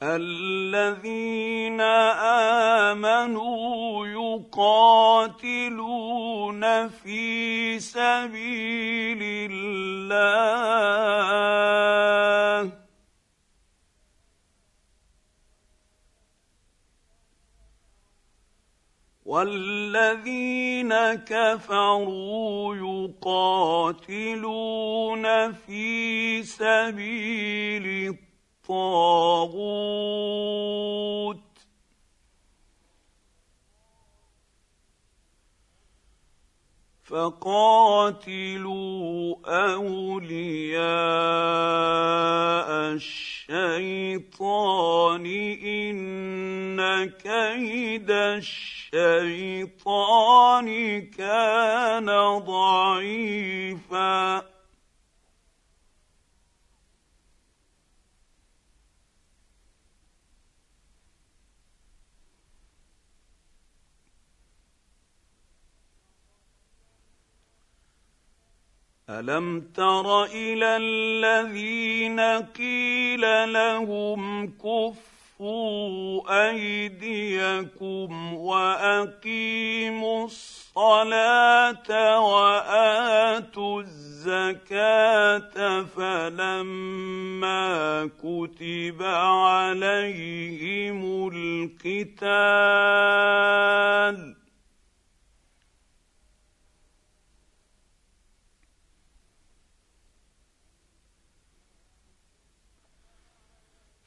A: الذين امنوا يقاتلون في سبيل الله والذين كفروا يقاتلون في سبيل الله الطاغوت فقاتلوا اولياء الشيطان ان كيد الشيطان كان ضعيفا الم تر الى الذين قيل لهم كفوا ايديكم واقيموا الصلاه واتوا الزكاه فلما كتب عليهم القتال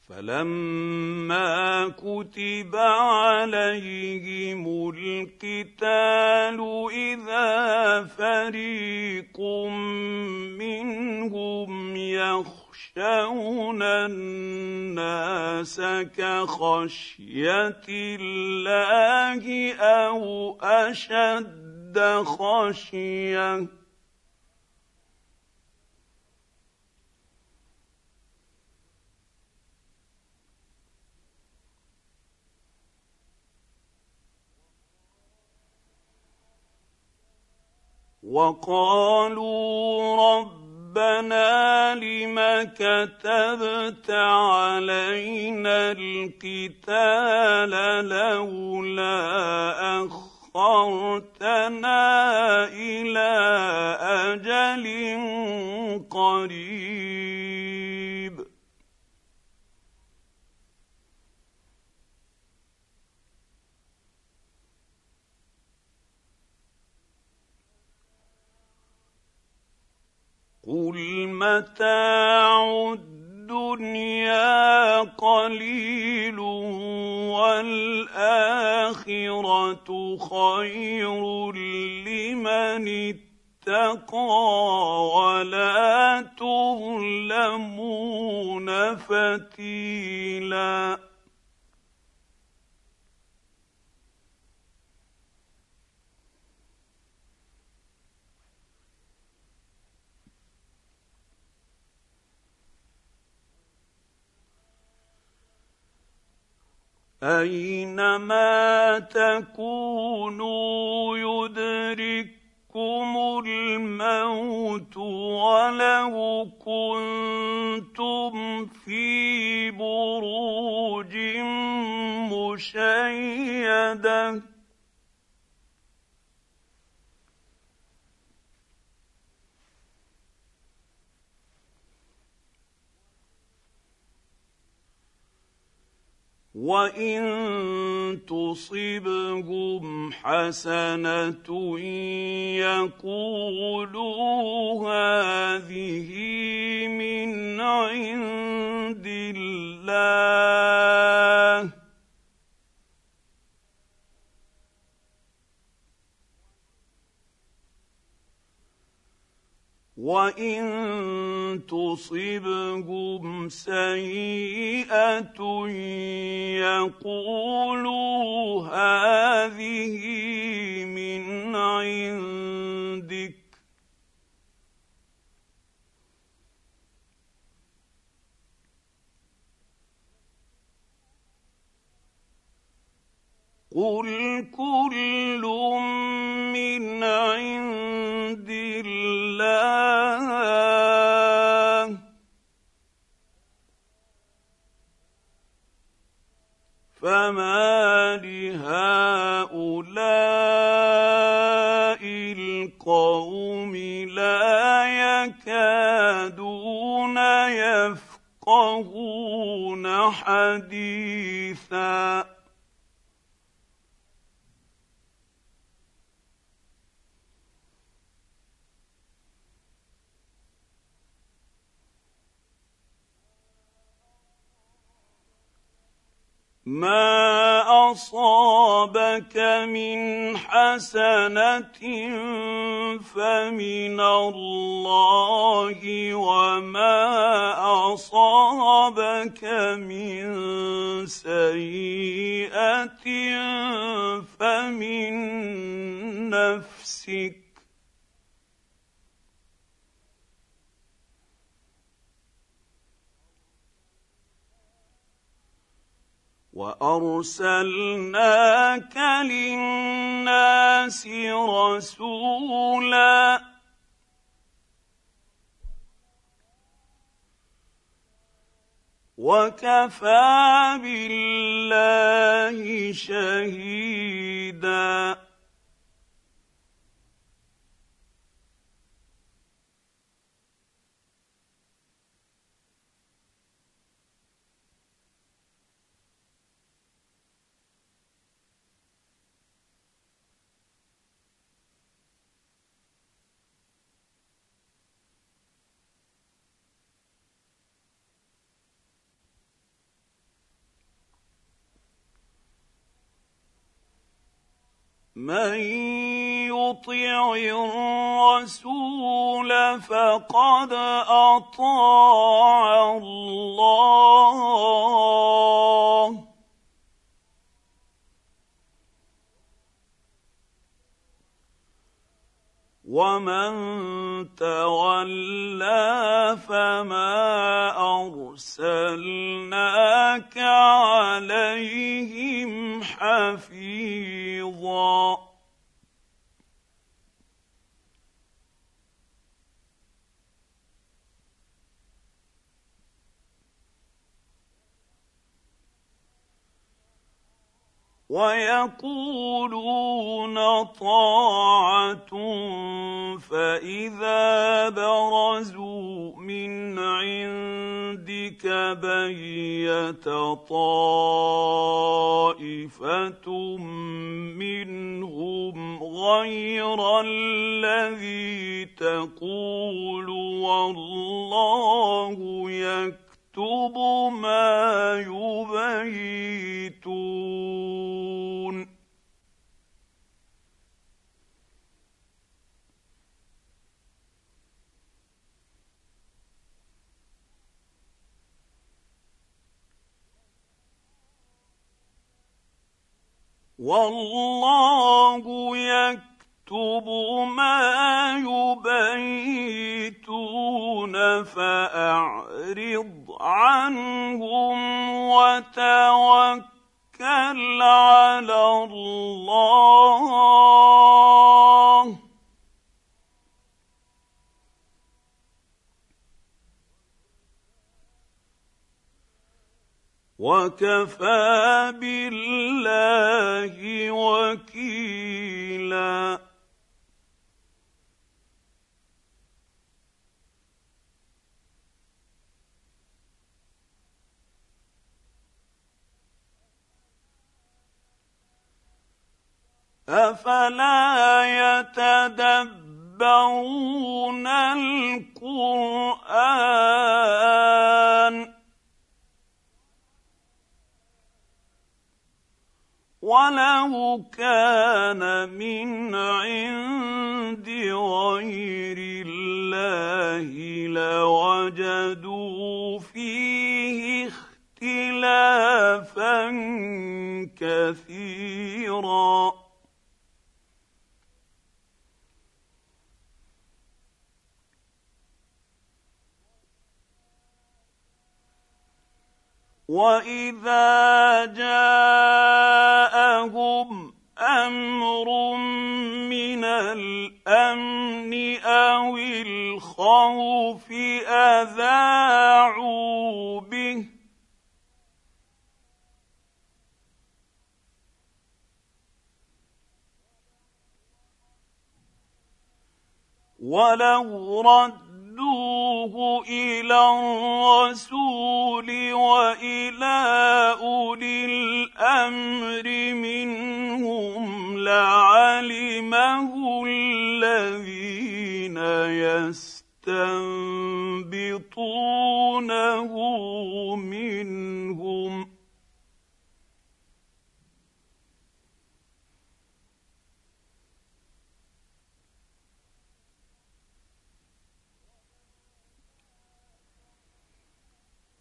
A: فلما كتب عليهم القتال اذا فريق منهم يخشون الناس كخشيه الله او اشد خشيه وقالوا ربنا لم كتبت علينا القتال لولا اخرتنا الى اجل قريب قل متاع الدنيا قليل والاخره خير لمن اتقى ولا تظلمون فتيلاً اينما تكونوا يدرككم الموت ولو كنتم في بروج مشيده وان تصبهم حسنه يقولوا هذه من عند الله وان تصبهم سيئه يقولوا هذه من عندك قل كل من عند الله فما لهؤلاء القوم لا يكادون يفقهون حديثا ما اصابك من حسنه فمن الله وما اصابك من سيئه فمن نفسك وارسلناك للناس رسولا وكفى بالله شهيدا من يطع الرسول فقد اطاع الله ومن تولى فما ارسلناك عليهم حفيظا ويقولون طاعه فاذا برزوا من عندك بيت طائفه منهم غير الذي تقول والله يكفر يكتب ما يبيتون والله يكتب يكتب ما يبيتون فأعرض عنهم وتوكل على الله وكفى بالله وكيلاً افلا يتدبرون القران ولو كان من عند غير الله لوجدوا فيه اختلافا كثيرا واذا جاءهم امر من الامن او الخوف اذاعوا به ولو رد ردوه الى الرسول والى اولي الامر منهم لعلمه الذين يستنبطونه منهم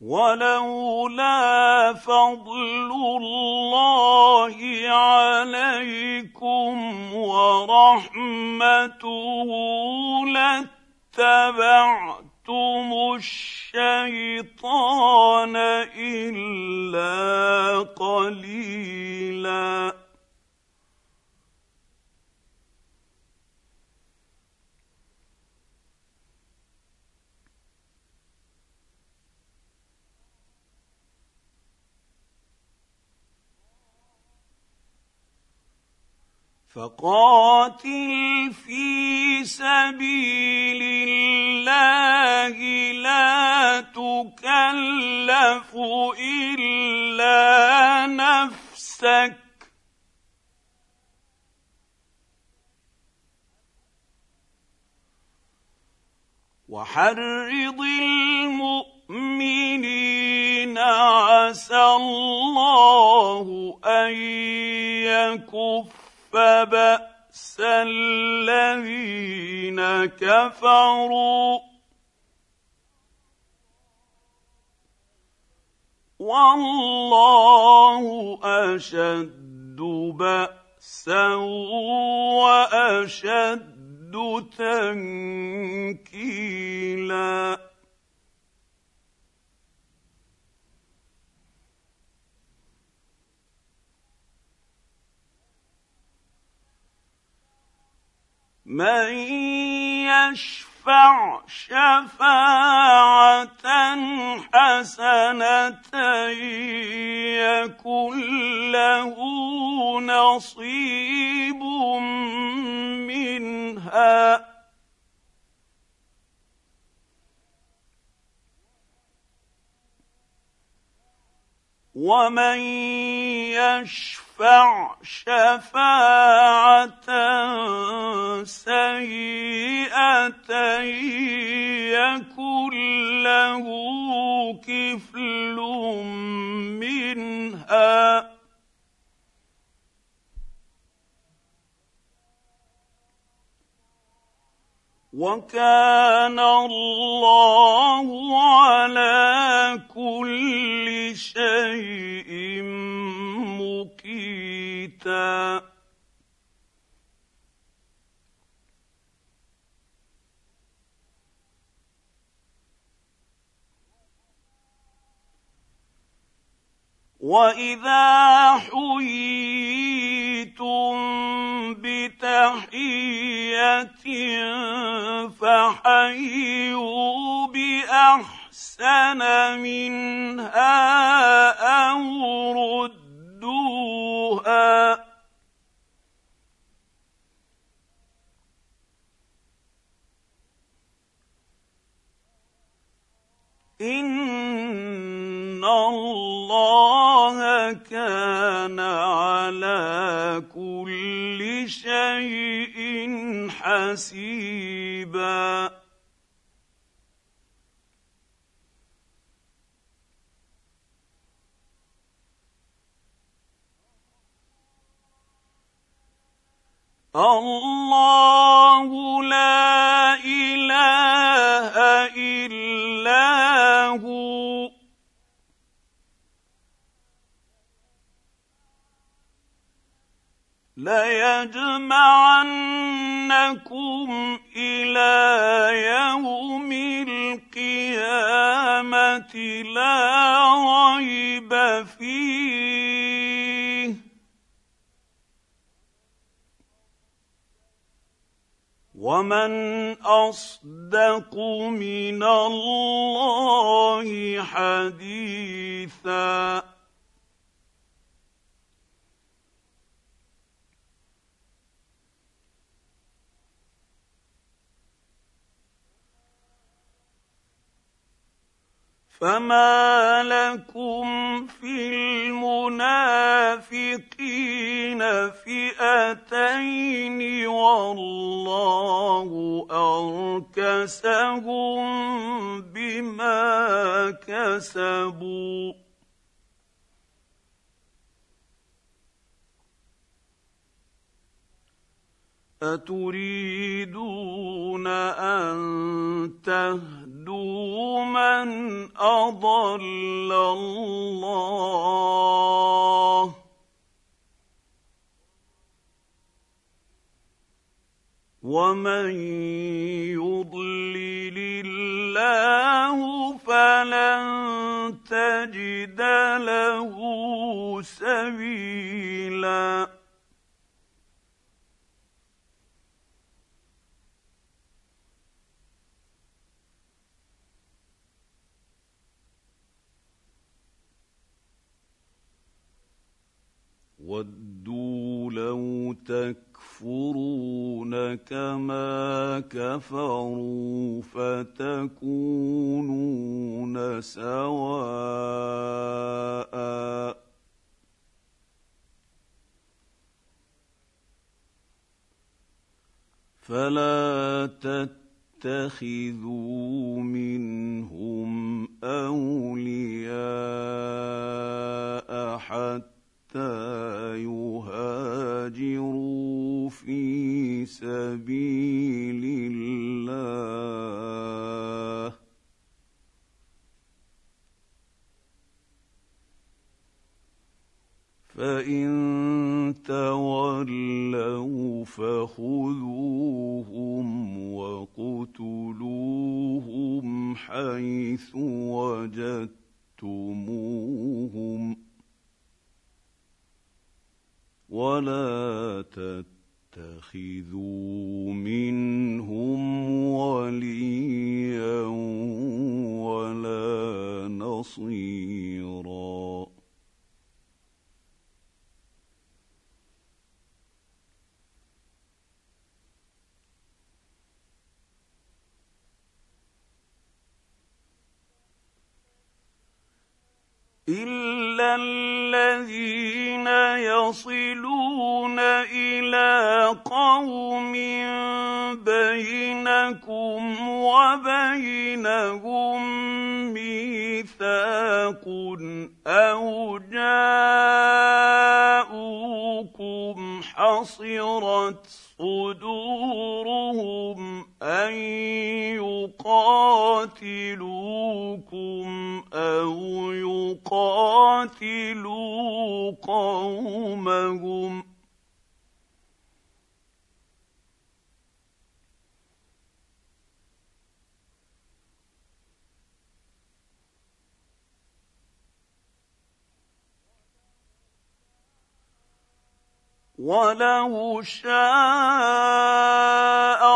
A: ولولا فضل الله عليكم ورحمته لاتبعتم الشيطان الا قليلا فقاتل في سبيل الله لا تكلف الا نفسك وحرض المؤمنين عسى الله ان يكف فبأس الذين كفروا والله أشد بأسا وأشد تنكيلاً من يشفع شفاعه حسنه يكن له نصيب منها ومن يشفع يشفع شفاعه سيئه يكن له كفل منها وكان الله على كل شيء توقيتا واذا حييتم بتحيه فحيوا باحسن منها او رد فخذوها ان الله كان على كل شيء حسيبا الله لا اله الا هو ليجمعنكم الى يوم القيامه لا ريب فيه ومن اصدق من الله حديثا فما لكم في المنافقين فئتين والله اركسهم بما كسبوا اتريدون ان تهدوا من اضل الله ومن يضلل الله فلن تجد له سبيلا ودوا لو تكفرون كما كفروا فتكونون سواء فلا تتخذوا منهم اولياء حتى حتى يهاجروا في سبيل الله فان تولوا فخذوهم وقتلوهم حيث وجدتموهم ولا تتخذوا منهم وليا ولا نصيرا الا الذين يصلون الى قوم بينكم وبينهم ميثاق أو جاءوكم حصرت صدورهم أن يقاتلوكم أو يقاتلوا قومهم ۖ ولو شاء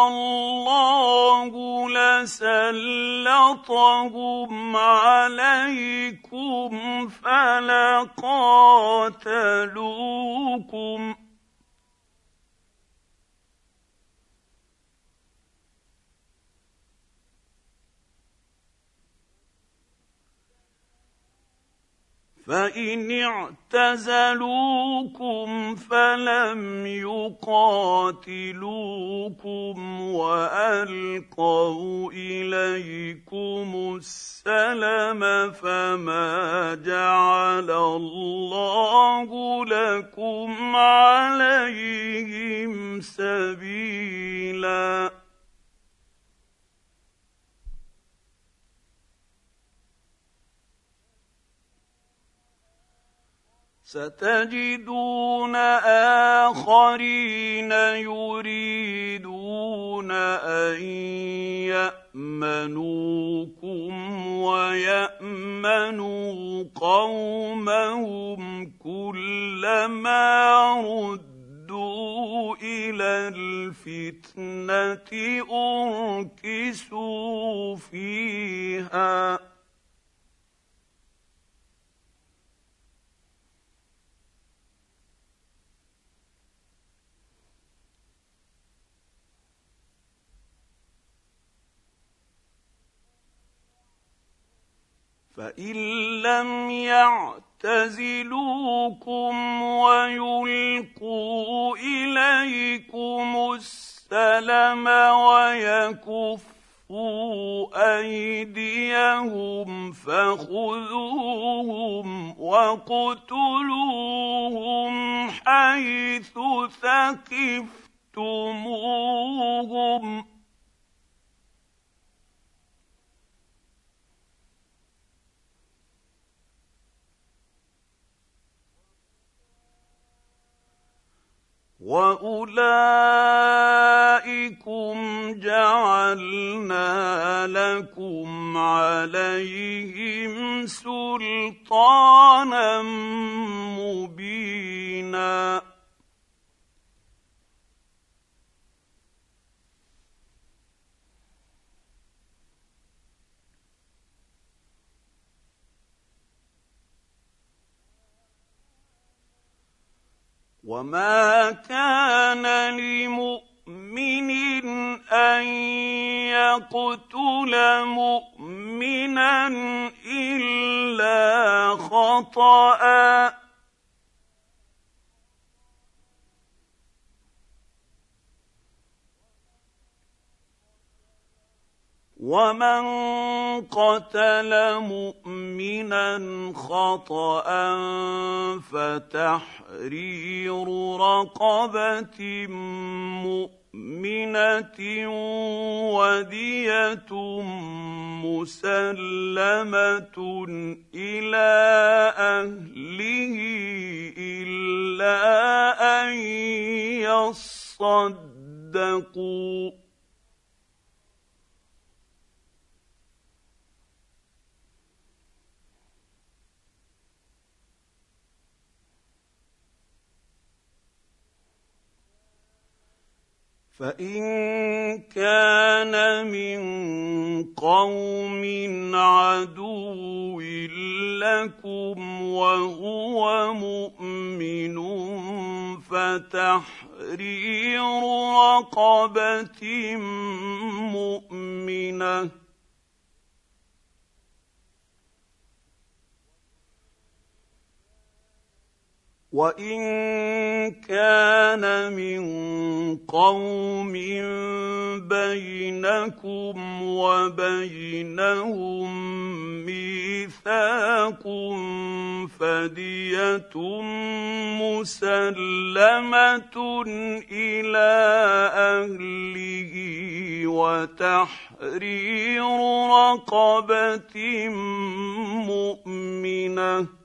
A: الله لسلطهم عليكم فلقاتلوكم فان اعتزلوكم فلم يقاتلوكم والقوا اليكم السلم فما جعل الله لكم عليهم سبيلا ستجدون اخرين يريدون يعتزلوكم ويلقوا اليكم السلم ويكفوا ايديهم فخذوهم واقتلوهم حيث ثقفتموهم واولئكم جعلنا لكم عليهم سلطانا مبينا وما كان لمؤمن ان يقتل مؤمنا الا خطأ ومن قتل مؤمنا خطا فتحرير رقبه مؤمنه وديه مسلمه الى اهله الا ان يصدقوا فان كان من قوم عدو لكم وهو مؤمن فتحرير رقبه مؤمنه وان كان من قوم بينكم وبينهم ميثاق فديه مسلمه الى اهله وتحرير رقبه مؤمنه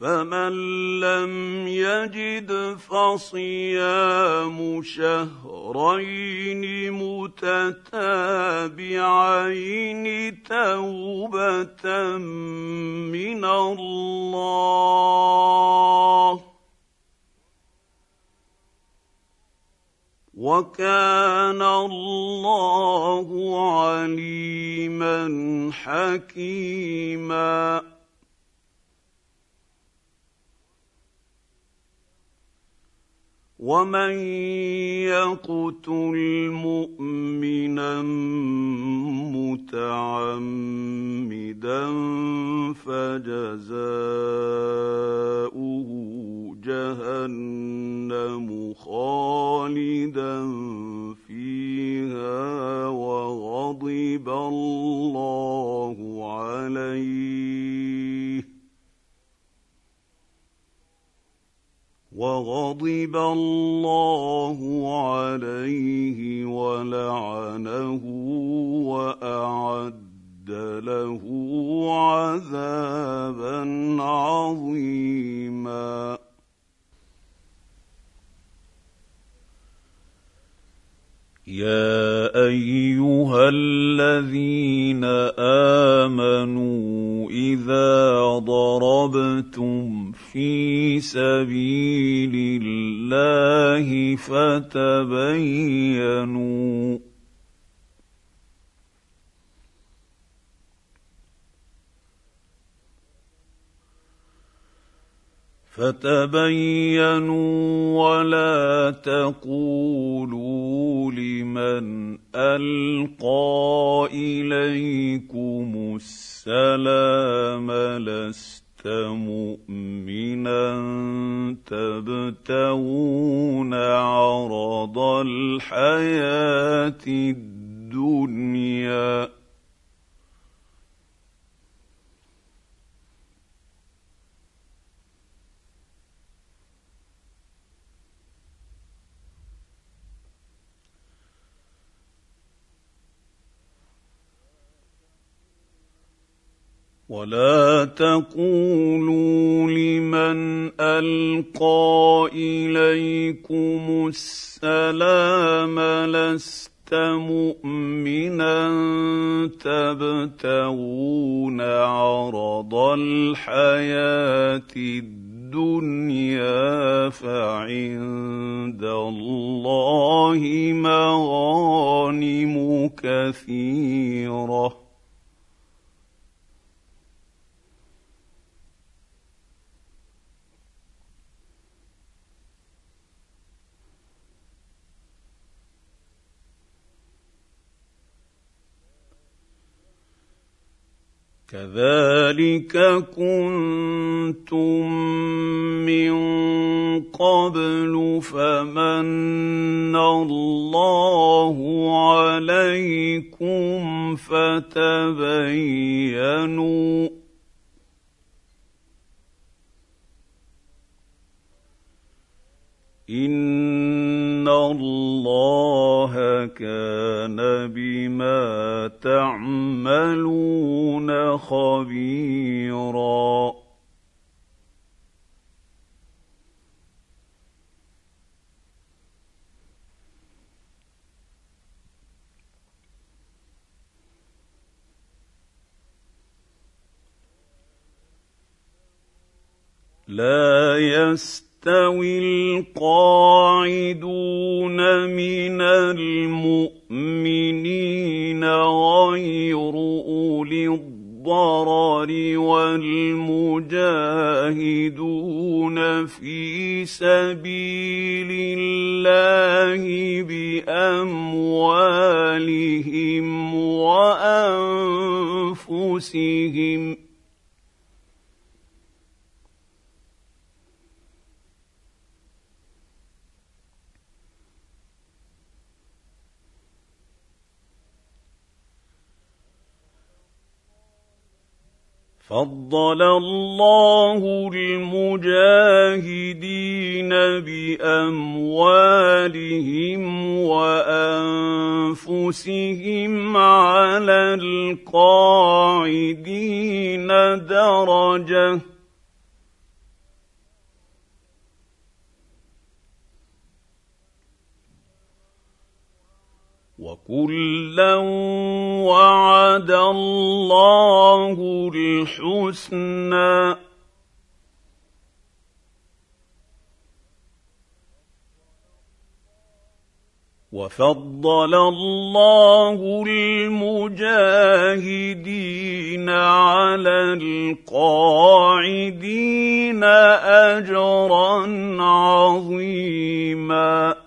A: فمن لم يجد فصيام شهرين متتابعين توبه من الله وكان الله عليما حكيما ومن يقتل مؤمنا متعمدا فجزاؤه جهنم خالدا فيها وغضب الله عليه وغضب الله عليه ولعنه واعد له عذابا عظيما يا ايها الذين امنوا اذا ضربتم في سبيل الله فتبينوا فتبينوا ولا تقولوا لمن القى اليكم السلام لست مؤمنا تبتغون عرض الحياه الدنيا ولا تقولوا لمن القى اليكم السلام لست مؤمنا تبتغون عرض الحياه الدنيا فعند الله مغانم كثيره كذلك كنتم من قبل فمن الله عليكم فتبينوا ان الله كان بما تعملون خبيرا لا يست يستوي القاعدون من المؤمنين غير اولي الضرر والمجاهدون في سبيل الله باموالهم وانفسهم فضل الله المجاهدين باموالهم وانفسهم على القاعدين درجه وكلا وعد الله الحسنى وفضل الله المجاهدين على القاعدين اجرا عظيما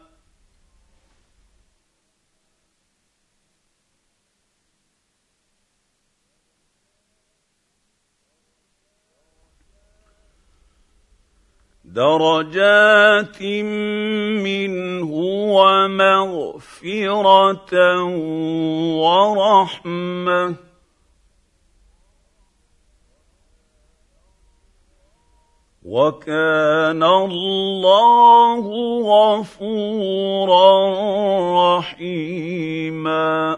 A: درجات منه ومغفره ورحمه وكان الله غفورا رحيما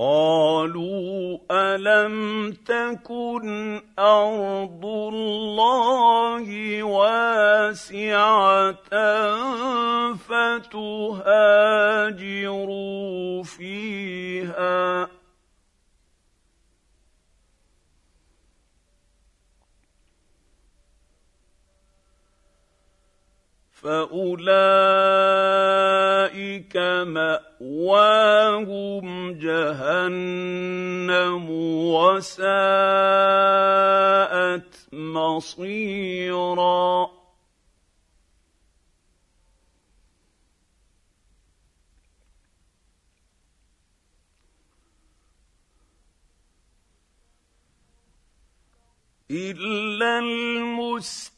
A: قالوا الم تكن ارض الله واسعه فتهاجروا فيها فاولئك ماواهم جهنم وساءت مصيرا الا المسلمين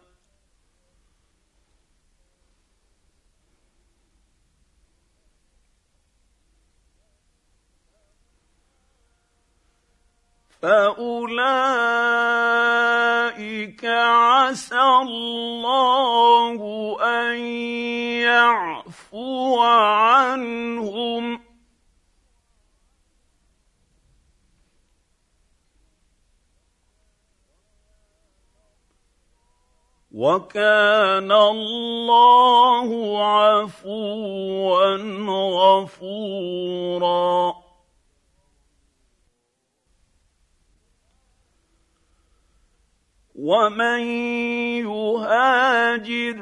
A: فاولئك عسى الله ان يعفو عنهم وكان الله عفوا غفورا ومن يهاجر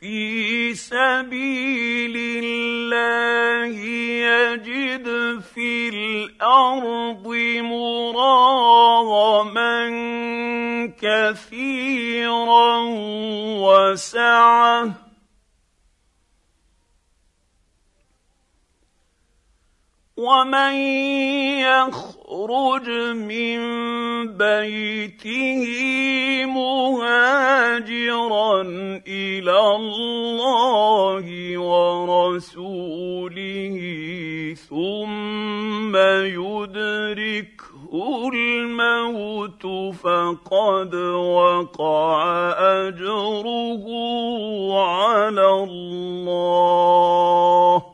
A: في سبيل الله يجد في الارض مراغما كثيرا وسعه ومن يخرج من بيته مهاجرا الى الله ورسوله ثم يدركه الموت فقد وقع اجره على الله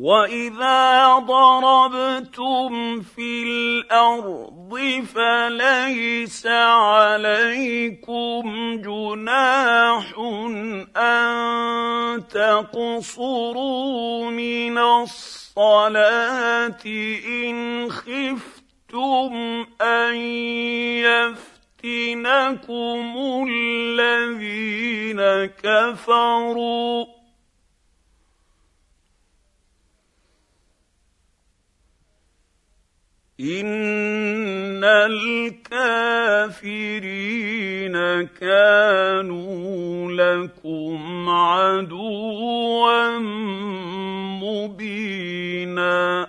A: واذا ضربتم في الارض فليس عليكم جناح ان تقصروا من الصلاه ان خفتم ان يفتنكم الذين كفروا ان الكافرين كانوا لكم عدوا مبينا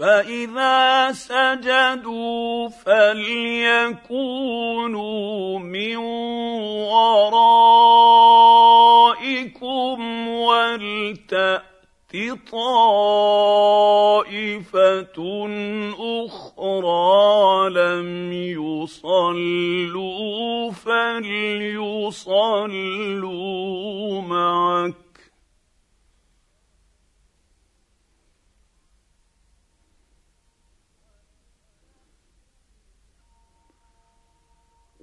A: فاذا سجدوا فليكونوا من ورائكم ولتات طائفه اخرى لم يصلوا فليصلوا معك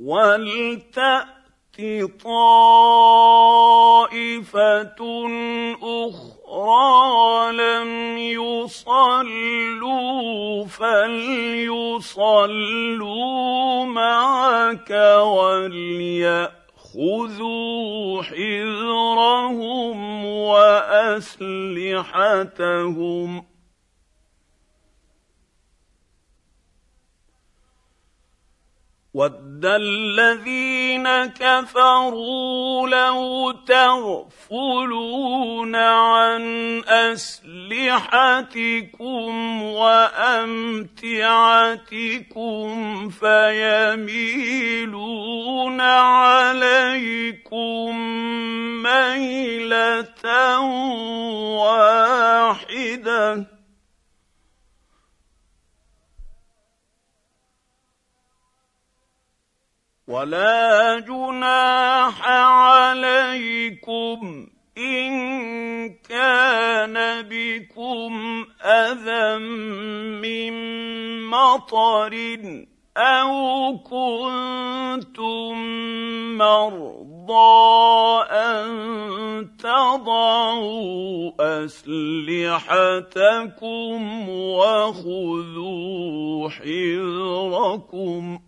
A: ولتات طائفه اخرى لم يصلوا فليصلوا معك ولياخذوا حذرهم واسلحتهم ود الذين كفروا لو تغفلون عن اسلحتكم وامتعتكم فيميلون عليكم ميله واحده ولا جناح عليكم ان كان بكم اذى من مطر او كنتم مرضى ان تضعوا اسلحتكم وخذوا حذركم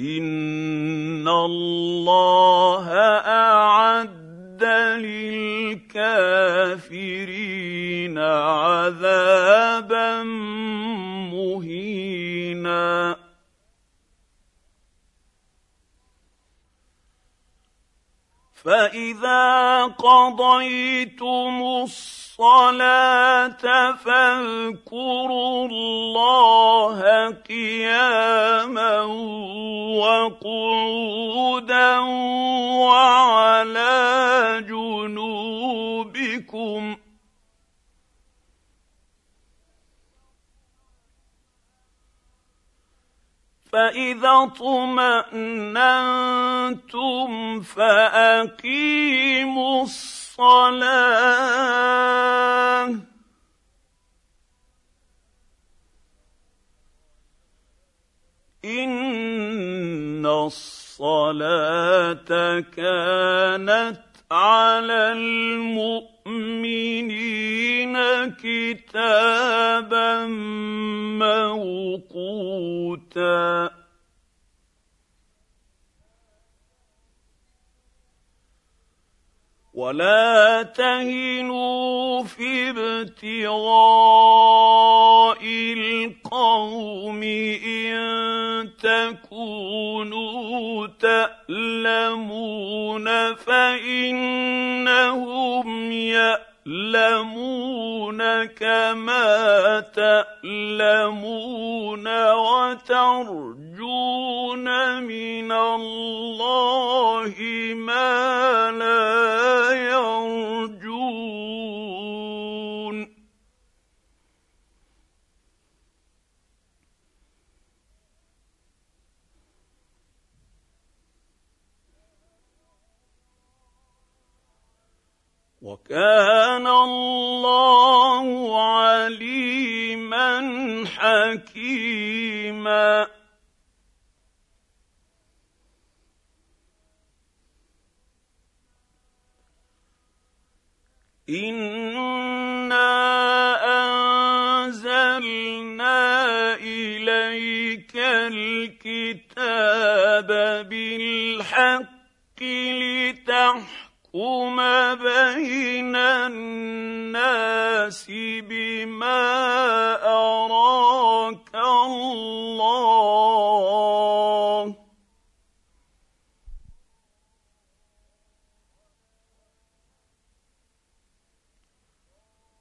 A: ان الله اعد للكافرين عذابا مهينا فاذا قضيتم الصلاه الصلاه فاذكروا الله قياما وقعودا وعلى جنوبكم فإذا اطمأننتم فأقيموا الصلاة الصلاه ان الصلاه كانت على المؤمنين كتابا موقوتا ولا تهنوا في ابتغاء القوم ان تكونوا تالمون فانهم يأتون يعلمون كما تألمون وترجون من الله ما لا يرجون وكان الله عليما حكيما انا انزلنا اليك الكتاب بالحق لتحكم يحكم بين الناس بما أراك الله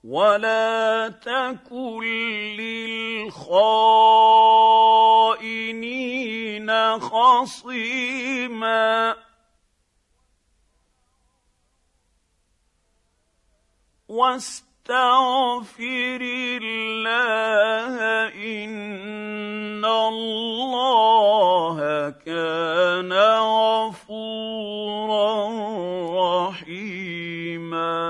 A: ولا تكن للخائنين خصيماً واستغفر الله ان الله كان غفورا رحيما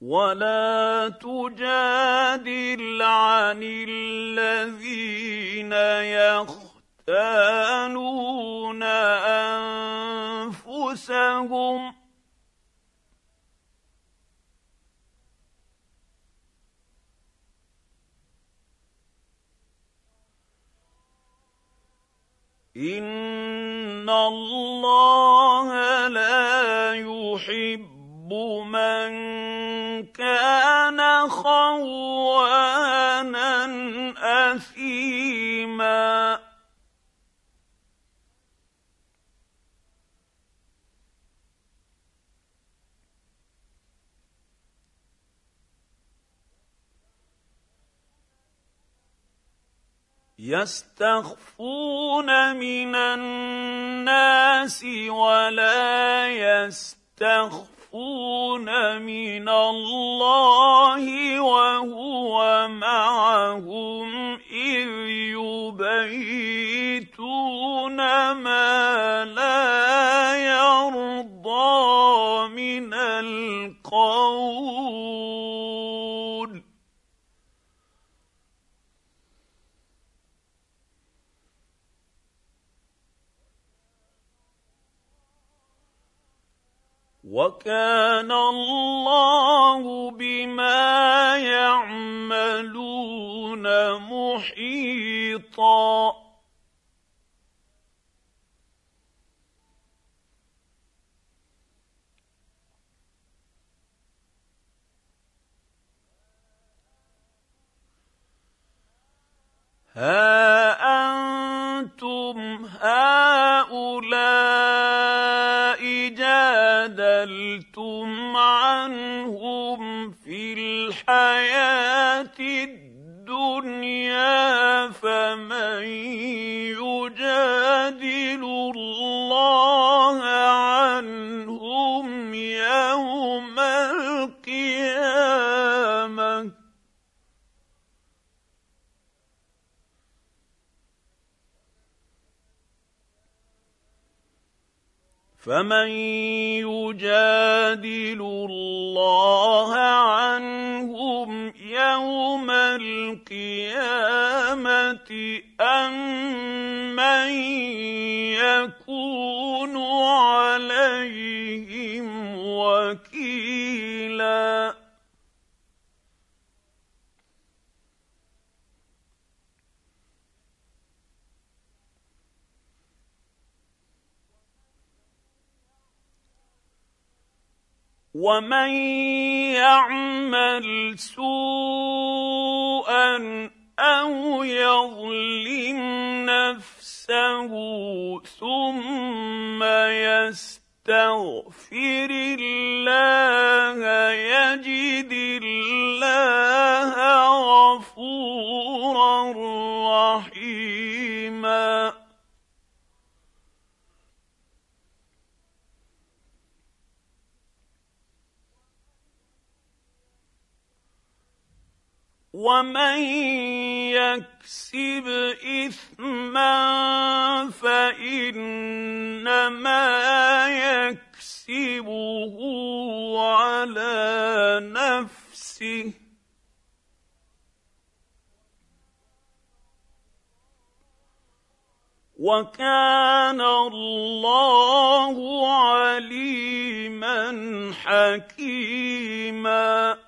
A: ولا تجادل عن الذين يخافون يختانون انفسهم ان الله لا يحب من كان خوانا اثيما يستخفون من الناس ولا يستخفون من الله وهو معهم اذ يبيتون ما لا يرضى من القول وكان الله بما يعملون محيطا هذا سئلتم عنهم في الحياه الدنيا فمن فمن يجادل الله عنهم يوم القيامه ام من يكون عليه ومن يعمل سوءا او يظلم نفسه ثم يستغفر الله يجد الله غفورا رحيما ومن يكسب اثما فانما يكسبه على نفسه وكان الله عليما حكيما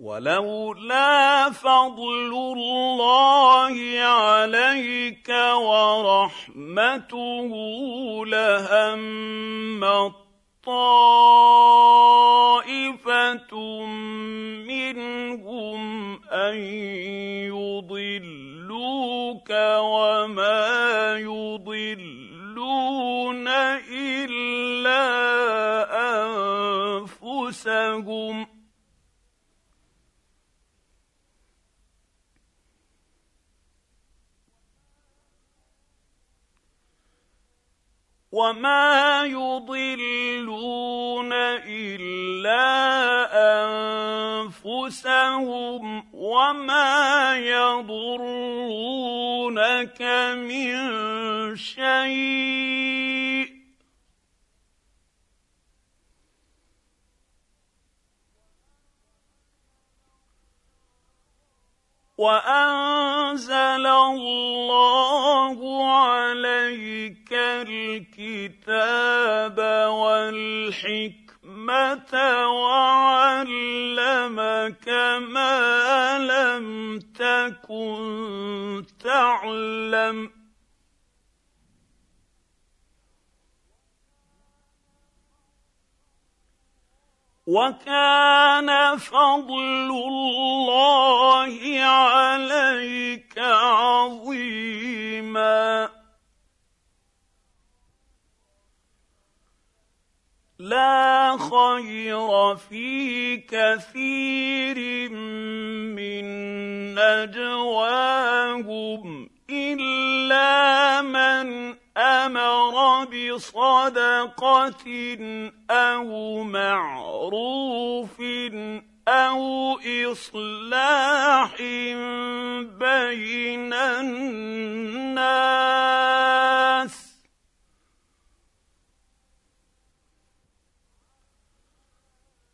A: ولولا فضل الله عليك ورحمته لهم طائفة منهم أن يضلوك وما يضلون إلا أنفسهم ۖ وما يضلون الا انفسهم وما يضرونك من شيء وانزل الله عليك الكتاب والحكمه وعلمك ما لم تكن تعلم وكان فضل الله عليك عظيما لا خير في كثير من نجواهم الا من امر بصدقه او معروف او اصلاح بين الناس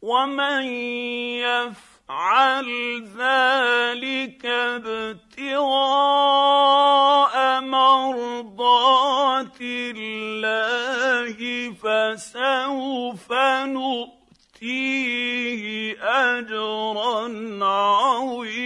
A: ومن يفعل افعل ذلك ابتغاء مرضات الله فسوف نؤتيه اجرا عظيما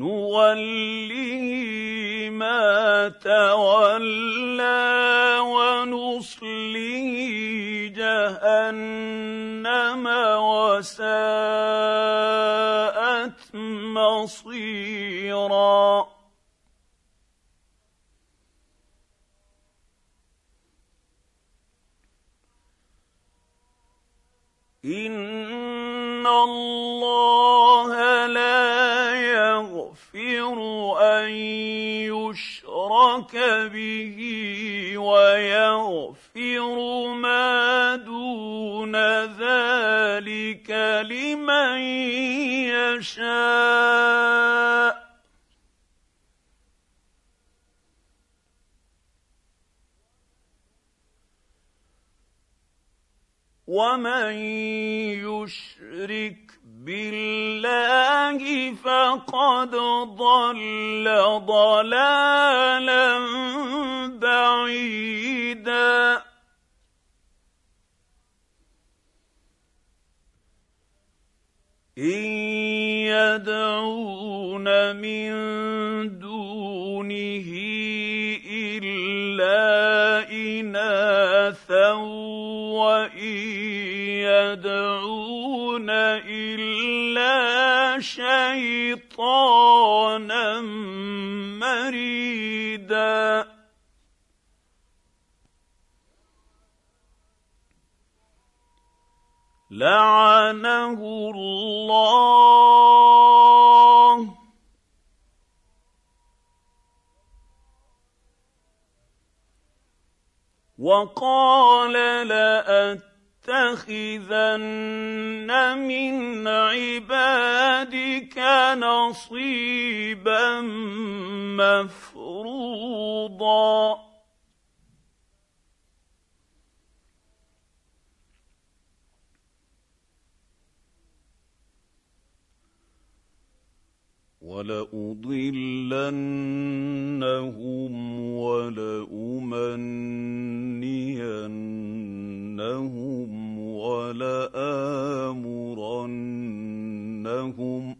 A: نوله ما تولى ونصله جهنم وساءت مصيرا ان الله لا أن يشرك به ويغفر ما دون ذلك لمن يشاء ومن يشرك بالله فقد ضل ضلالا بعيدا ان يدعون من دونه إلا إناثا وإن يدعون إلا شيطانا مريدا لعنه الله وقال لأتخذن من عبادك نصيبا مفروضا ولأضلنهم ولأمنينهم ولآمرنهم ۖ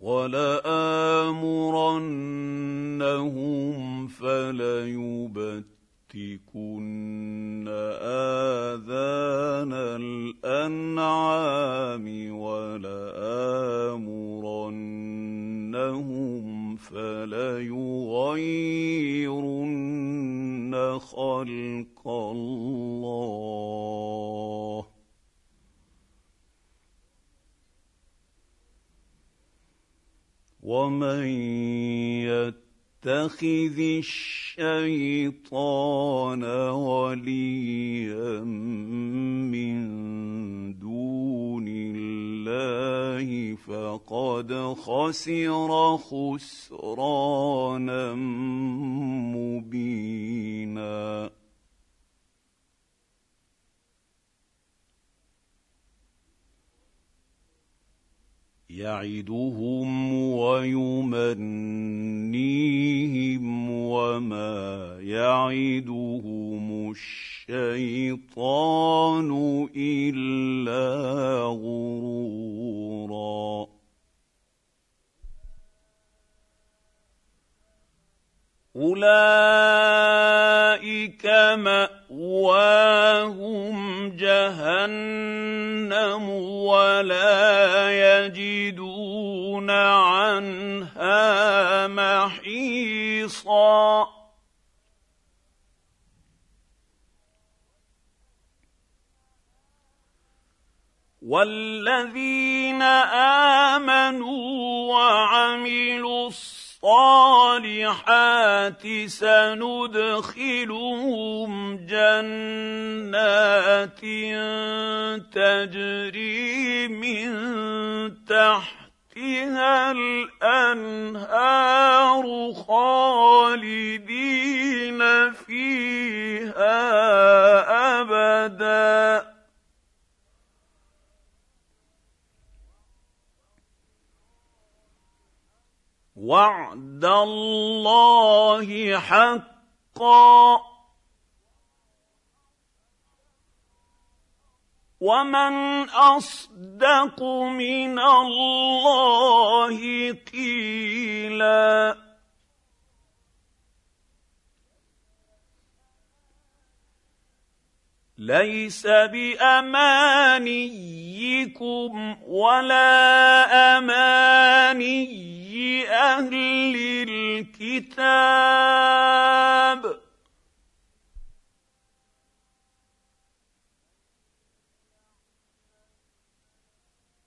A: ولآمرنهم فليبت كن آذان الأنعام ولآمرنهم فليغيرن خلق الله ومن يت يتخذ الشيطان وليا من دون الله فقد خسر خسرانا مبينا يعدهم ويمنيهم وما يعدهم الشيطان الا غرورا اولئك ماواهم جهنم ولا يجدون عنها محيصا والذين امنوا وعملوا الصالحات الصالحات سندخلهم جنات تجري من تحتها الانهار خالدين وعد الله حقا ومن اصدق من الله قيلاً ليس بامانيكم ولا اماني اهل الكتاب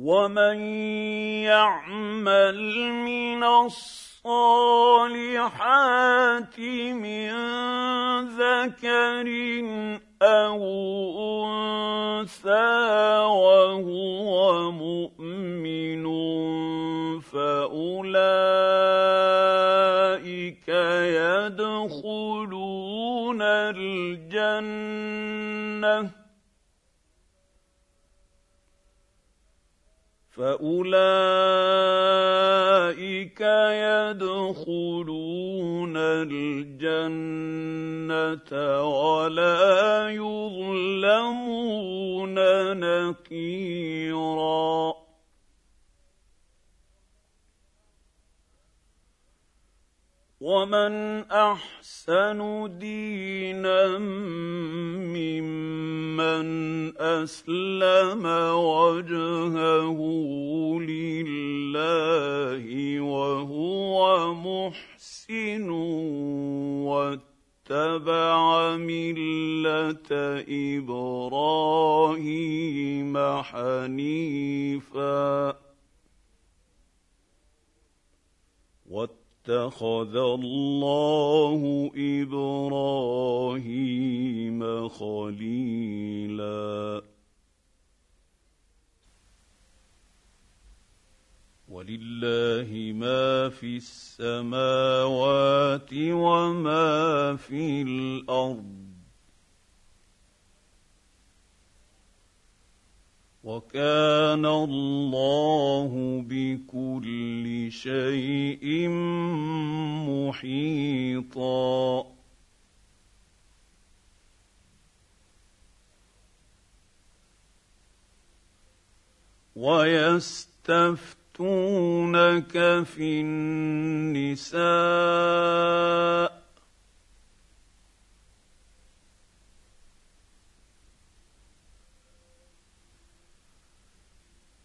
A: ومن يعمل من الصالحات من ذكر او انثى وهو مؤمن فاولئك يدخلون الجنه فاولئك يدخلون الجنه ولا يظلمون نكيرا ومن احسن دينا ممن اسلم وجهه لله وهو محسن واتبع مله ابراهيم حنيفا اتخذ الله ابراهيم خليلا ولله ما في السماوات وما في الارض وكان الله بكل شيء محيطا ويستفتونك في النساء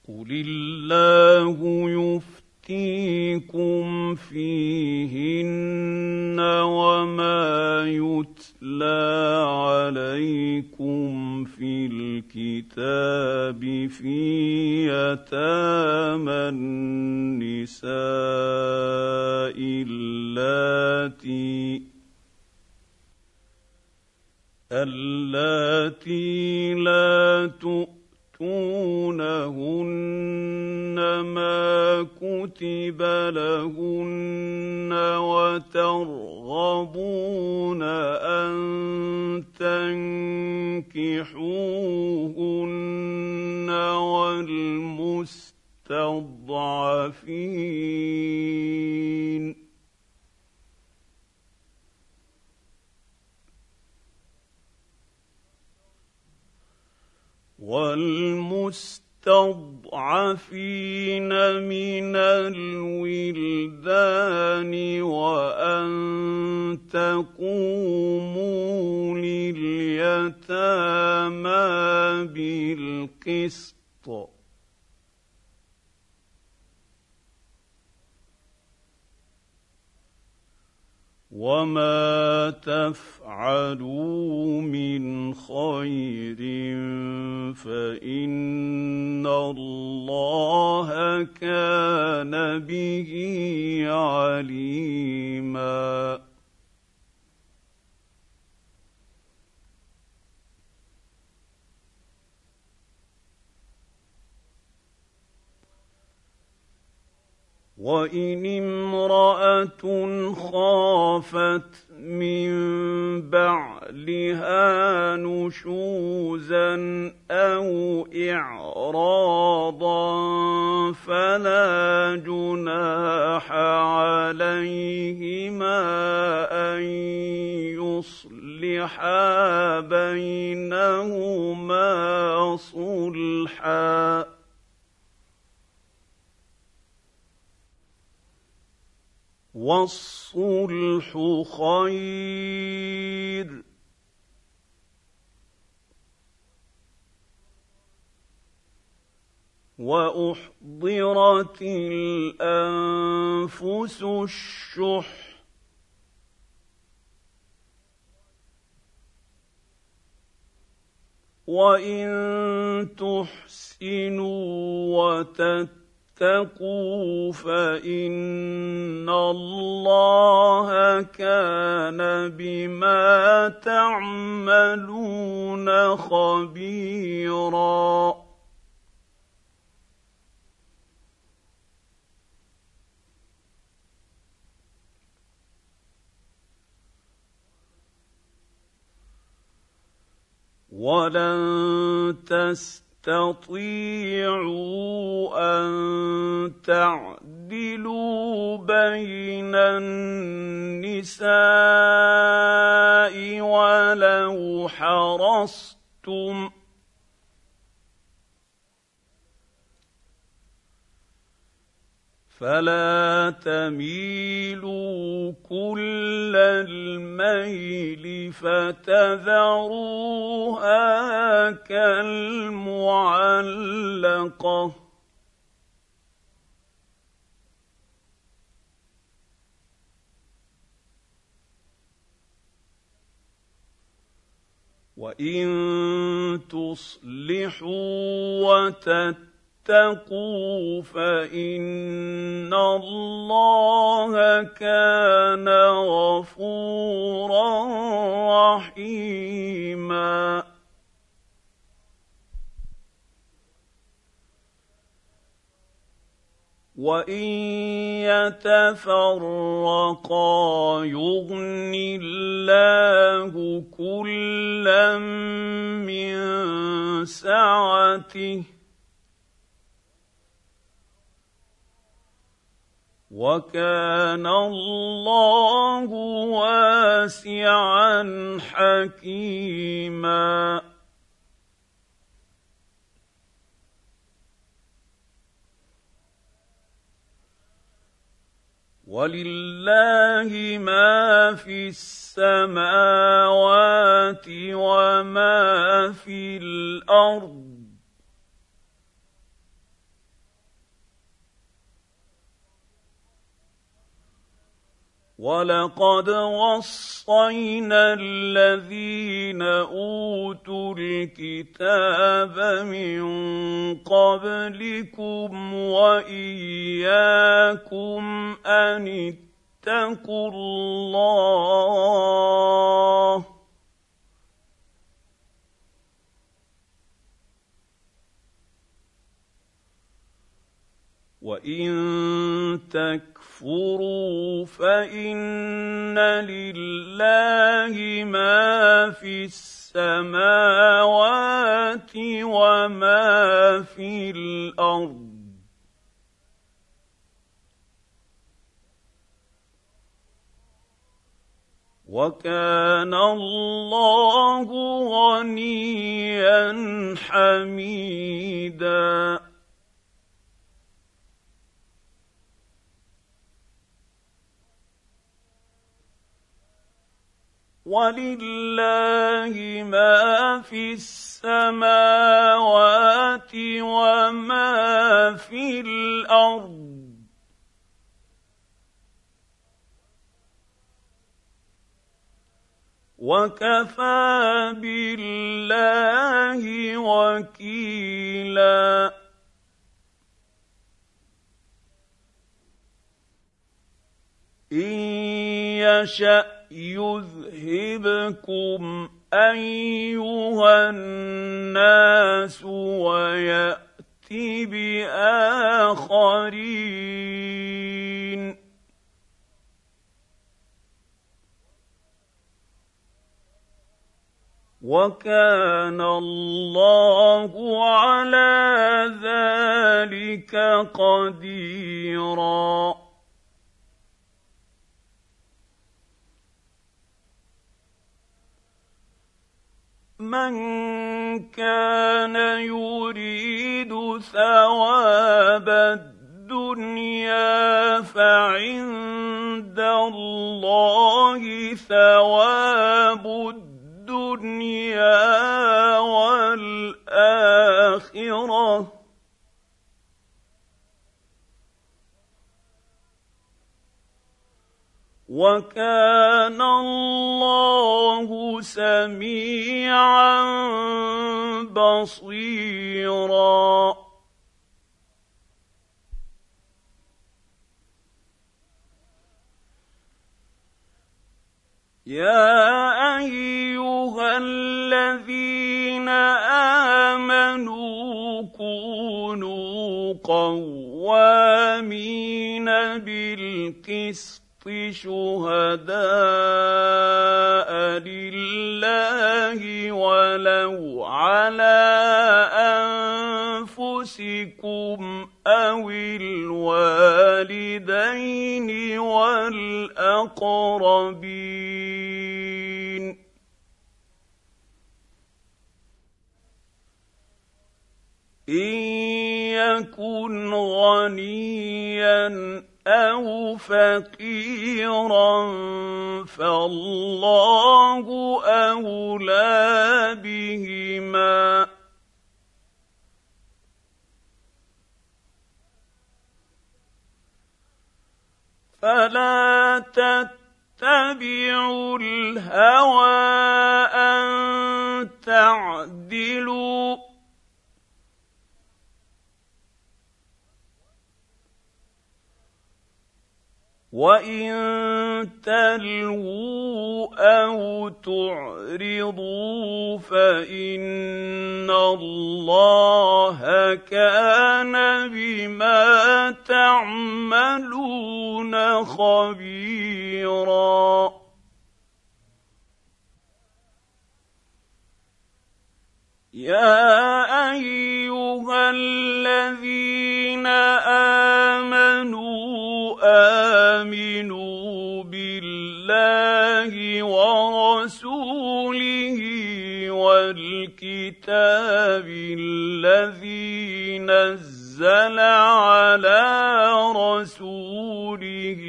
A: قل الله يفتيكم فيهن وما يتلى عليكم في الكتاب في يتامى النساء اللاتي اللاتي لا تؤمن يؤتونهن ما كتب لهن وترغبون ان تنكحوهن والمستضعفين والمستضعفين من الولدان وان تقوموا لليتامى بالقسط وما تفعلوا من خير فان الله كان به عليما وان امراه خافت من بعلها نشوزا او اعراضا فلا جناح عليهما ان يصلحا بينهما صلحا والصلح خير واحضرت الانفس الشح وان تحسنوا وتتقوا واتقوا فان الله كان بما تعملون خبيرا ولن تستطيعوا تستطيعوا ان تعدلوا بين النساء ولو حرصتم فلا تميلوا كل الميل فتذروها كالمعلقه وان تصلحوا وتتقوا اتقوا فان الله كان غفورا رحيما وان يتفرقا يغني الله كلا من سعته وكان الله واسعا حكيما ولله ما في السماوات وما في الارض ولقد وصينا الذين اوتوا الكتاب من قبلكم واياكم ان اتقوا الله وان تك تكفروا فان لله ما في السماوات وما في الارض وكان الله غنيا حميدا ولله ما في السماوات وما في الارض وكفى بالله وكيلا ان يشأ يذهبكم ايها الناس ويات باخرين وكان الله على ذلك قديرا من كان يريد ثواب الدنيا فعند الله ثواب الدنيا والاخره وكان الله سميعا بصيرا يا ايها الذين امنوا كونوا قوامين بالقسط شهداء لله ولو على انفسكم او الوالدين والاقربين ان يكن غنيا أو فقيرا فالله أولى بهما فلا تتبعوا الهوى أن تعدلوا وان تلووا او تعرضوا فان الله كان بما تعملون خبيرا يا ايها الذين امنوا امنوا بالله ورسوله والكتاب الذي نزل على رسوله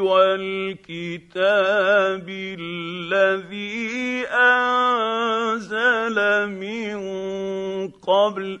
A: والكتاب الذي انزل من قبل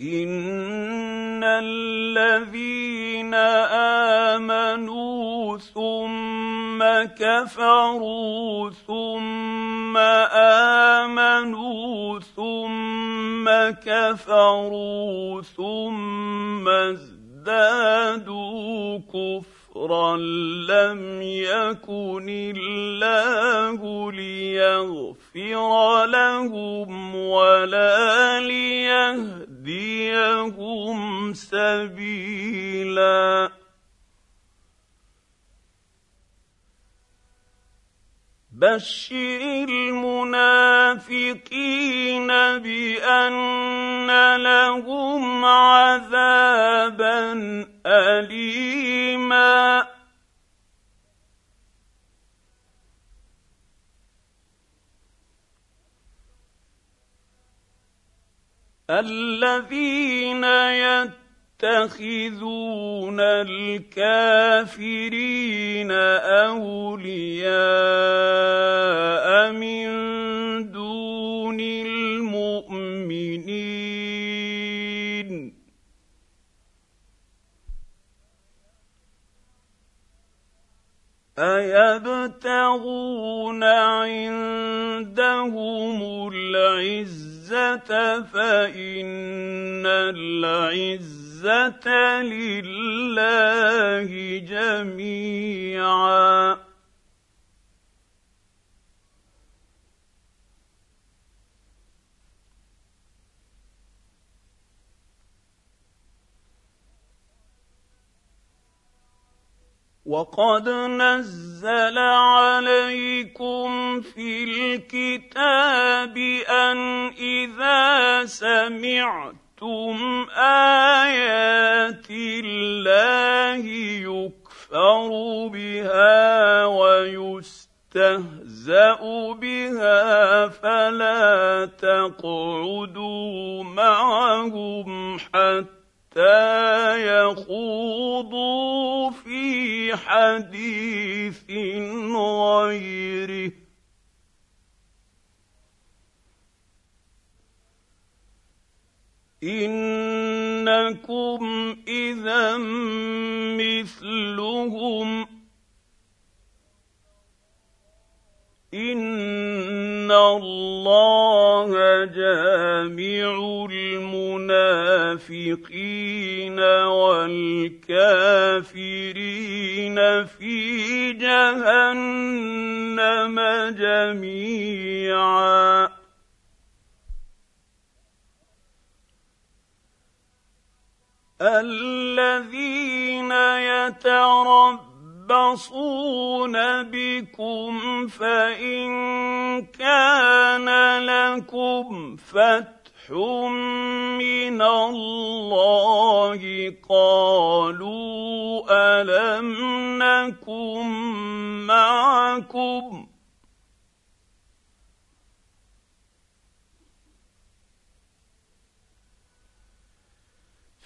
A: ان الذين امنوا ثم كفروا ثم امنوا ثم كفروا ثم ازدادوا كفرا شكرا لم يكن الله ليغفر لهم ولا ليهديهم سبيلاً بشر المنافقين بان لهم عذابا اليما الذين يتقون تتخذون الكافرين اولياء من دون المؤمنين ايبتغون عندهم العزه فان العزه لله جميعا وقد نزل عليكم في الكتاب ان اذا سمعتم ايات الله يكفر بها ويستهزا بها فلا تقعدوا معهم حتى حتى يخوضوا في حديث غيره انكم اذا مثلهم ان الله جامع المنافقين والكافرين في جهنم جميعا الذين يتربون يتربصون بكم فإن كان لكم فت فَتْحٌ مِّنَ اللَّهِ قَالُوا أَلَمْ نَكُن مَّعَكُمْ ۖ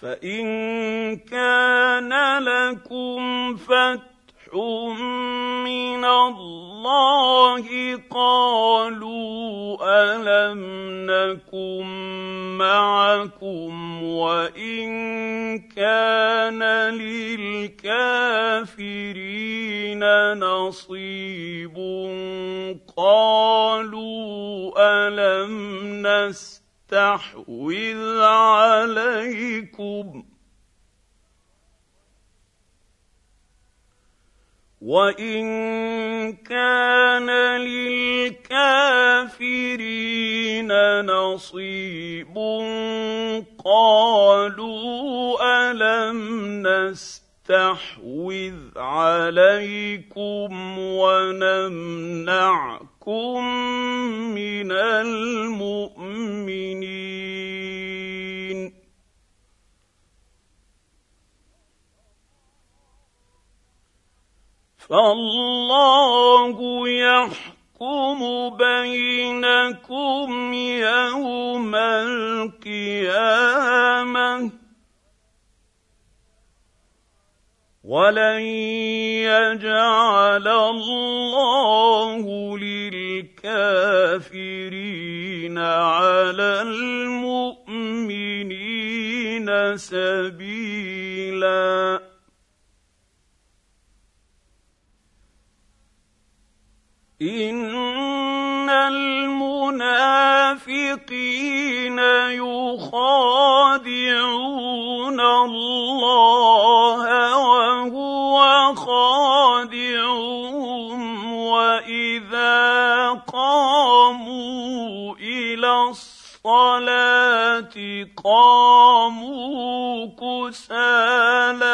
A: فإن كان لكم فتح فتح من الله قالوا ألم نكن معكم وإن كان للكافرين نصيب قالوا ألم نستحوذ عليكم ۖ وان كان للكافرين نصيب قالوا الم نستحوذ عليكم ونمنعكم من المؤمنين فالله يحكم بينكم يوم القيامه ولن يجعل الله للكافرين على المؤمنين سبيلاً ان المنافقين يخادعون الله وهو خادعهم واذا قاموا الى الصلاه قاموا كسالى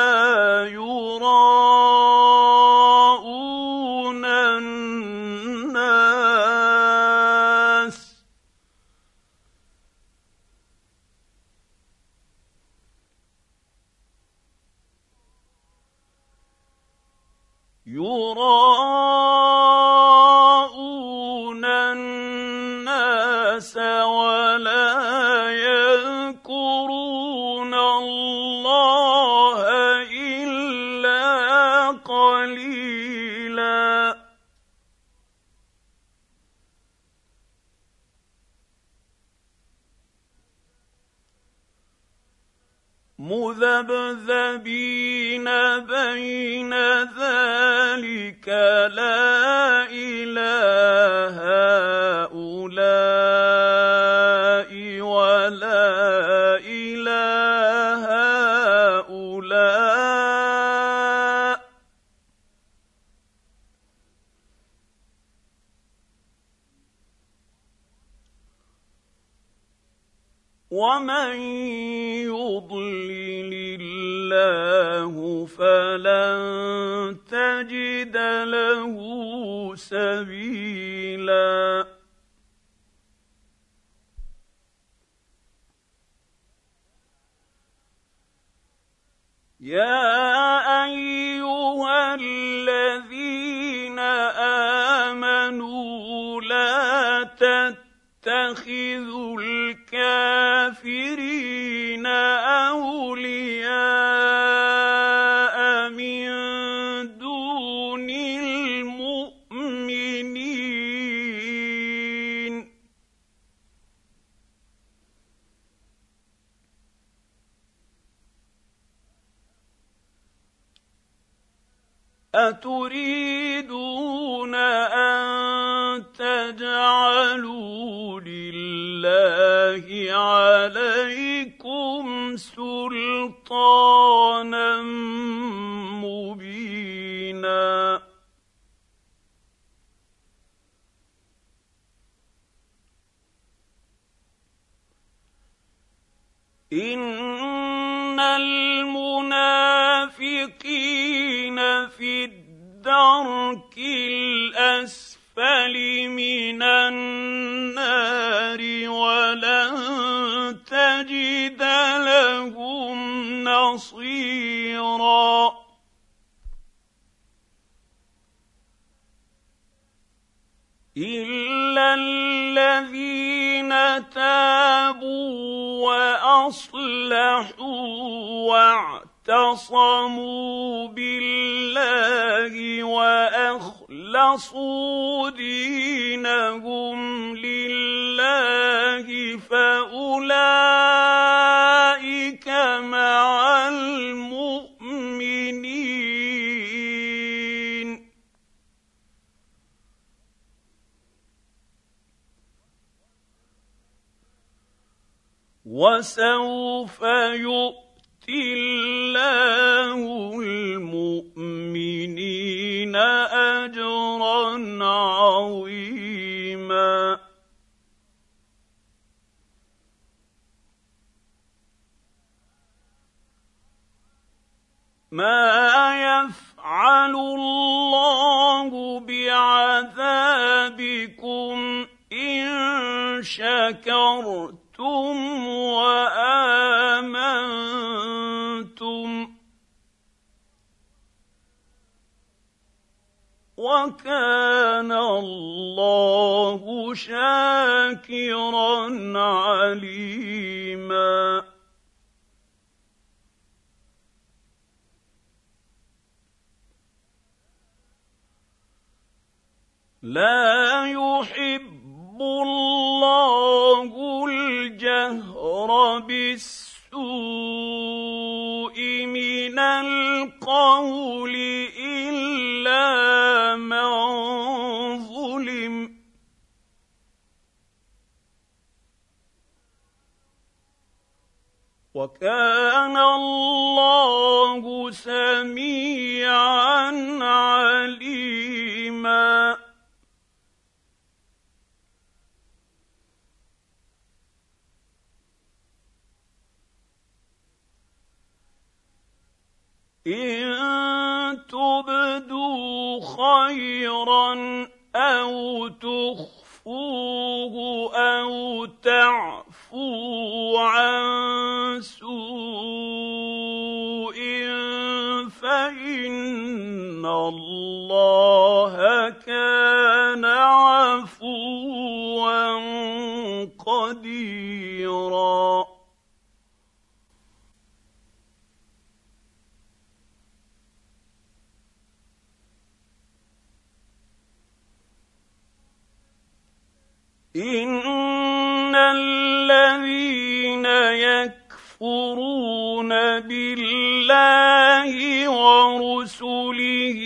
A: يراه مذبذبين بين ذلك لا إله سبيلا يا ايها الذين امنوا لا تتخذوا الكافرين اولياء تريدون ان تجعلوا لله عليكم سلطانا الدرك الاسفل من النار ولن تجد لهم نصيرا الا الذين تابوا واصلحوا وعدوا اعتصموا بالله واخلصوا دينهم لله فاولئك مع المؤمنين وسوف يؤمن الله المؤمنين اجرا عظيما ما يفعل الله بعذابكم ان شكرتم شئتم وامنتم وكان الله شاكرا عليما لا يحب يحب الله الجهر بالسوء من القول إلا من ظلم وكان الله سميعا عليما إن تبدوا خيرا أو تخفوه أو تعفو عن سوء فإن الله كان عفوا قديرا ان الذين يكفرون بالله ورسله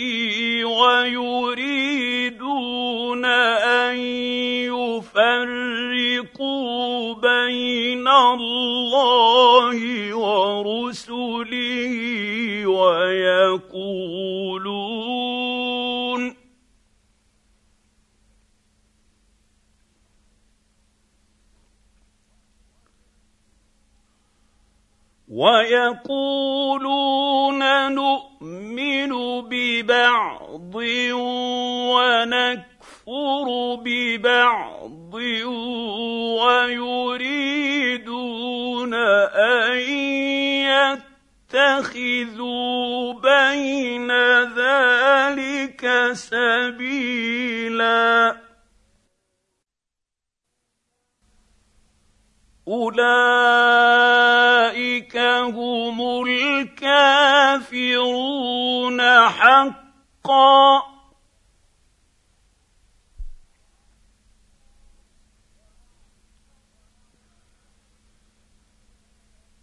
A: ويريدون ان يفرقوا بين الله ورسله ويقولون ويقولون نؤمن ببعض ونكفر ببعض ويريدون ان يتخذوا بين ذلك سبيلا اولئك هم الكافرون حقا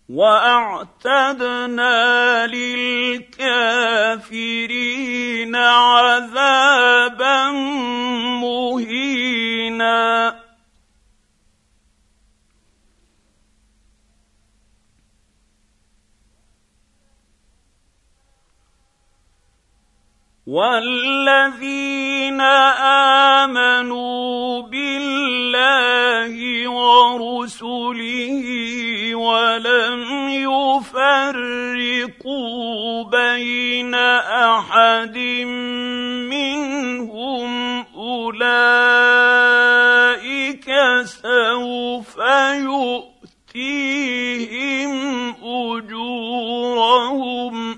A: واعتدنا للكافرين عذابا مهينا والذين امنوا بالله ورسله ولم يفرقوا بين احد منهم اولئك سوف يؤتيهم اجورهم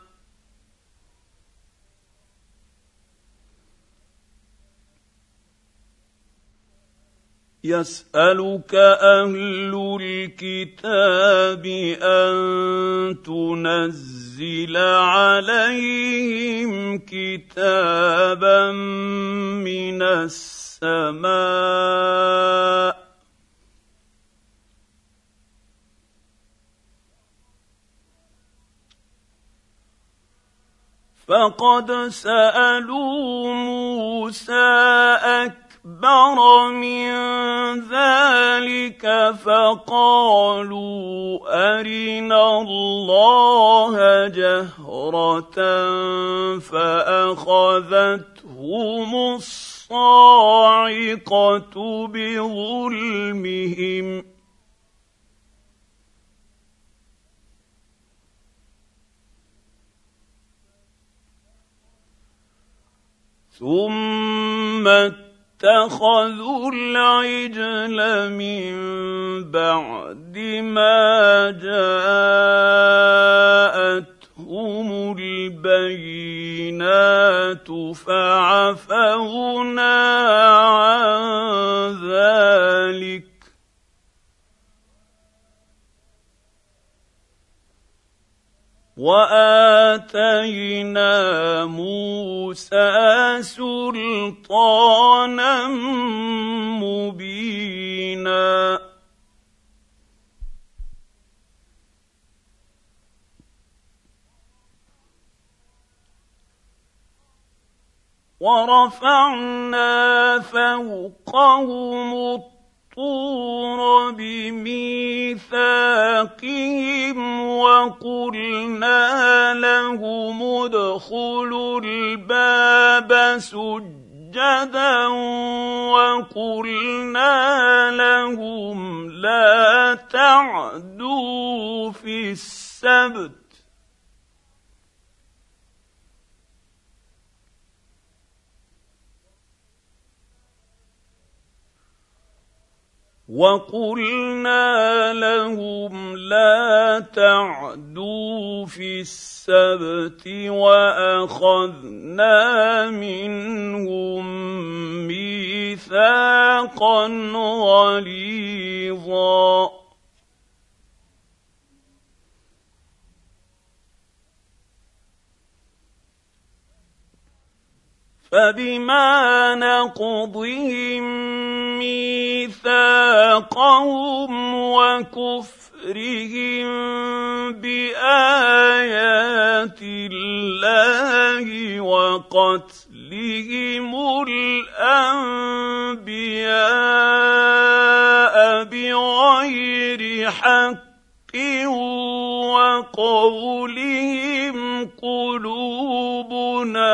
A: يسالك اهل الكتاب ان تنزل عليهم كتابا من السماء فقد سالوا موسى أك اكبر من ذلك فقالوا ارنا الله جهره فاخذتهم الصاعقه بظلمهم ثم اتخذوا العجل من بعد ما جاءتهم البينات فعفونا عن ذلك واتينا موسى سلطانا مبينا ورفعنا فوقهم الطور بميثاقهم وقلنا لهم ادخلوا الباب سجدا وقلنا لهم لا تعدوا في السبت وقلنا لهم لا تعدوا في السبت واخذنا منهم ميثاقا غليظا فبما نقضهم ميثاقهم وكفرهم بايات الله وقتلهم الانبياء بغير حق وقولهم قلوبنا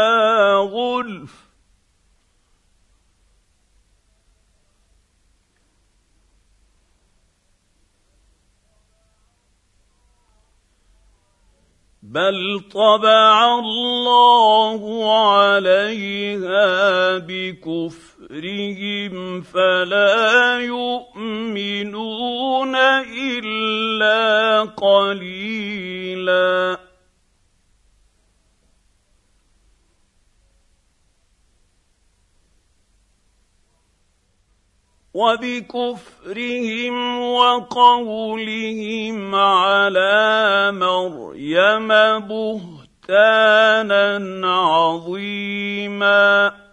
A: غلف بل طبع الله عليها بكفر كفرهم فلا يؤمنون الا قليلا وبكفرهم وقولهم على مريم بهتانا عظيما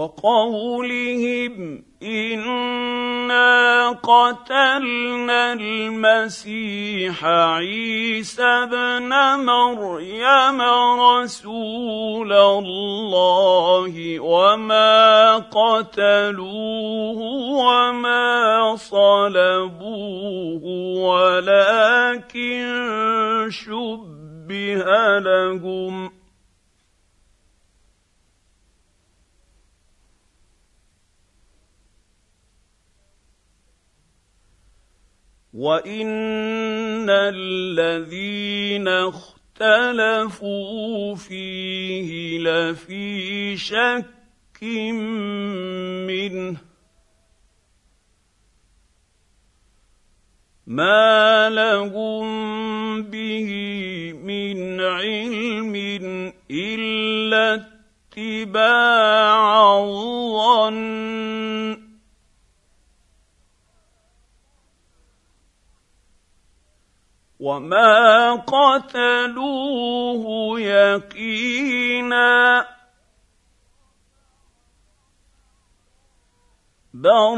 A: وقولهم انا قتلنا المسيح عيسى ابن مريم رسول الله وما قتلوه وما صلبوه ولكن شبه لهم وان الذين اختلفوا فيه لفي شك منه ما لهم به من علم الا اتباع الظن وما قتلوه يقينا بل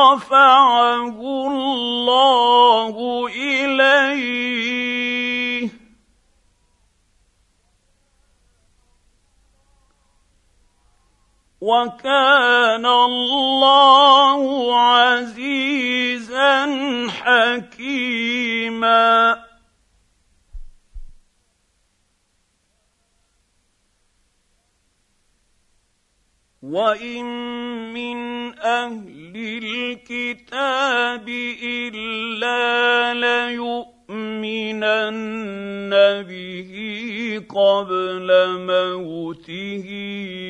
A: رفعه الله اليه وكان الله عزيزا حكيما وان من اهل الكتاب الا ليؤمن ليؤمنن به قبل موته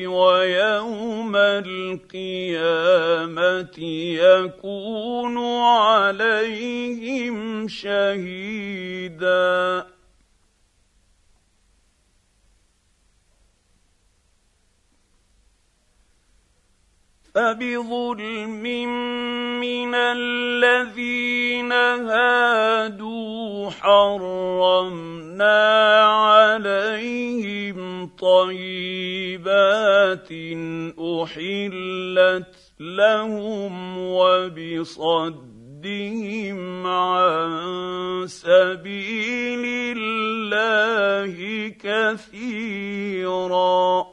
A: ويوم القيامة يكون عليهم شهيداً فبظلم من الذين هادوا حرمنا عليهم طيبات احلت لهم وبصدهم عن سبيل الله كثيرا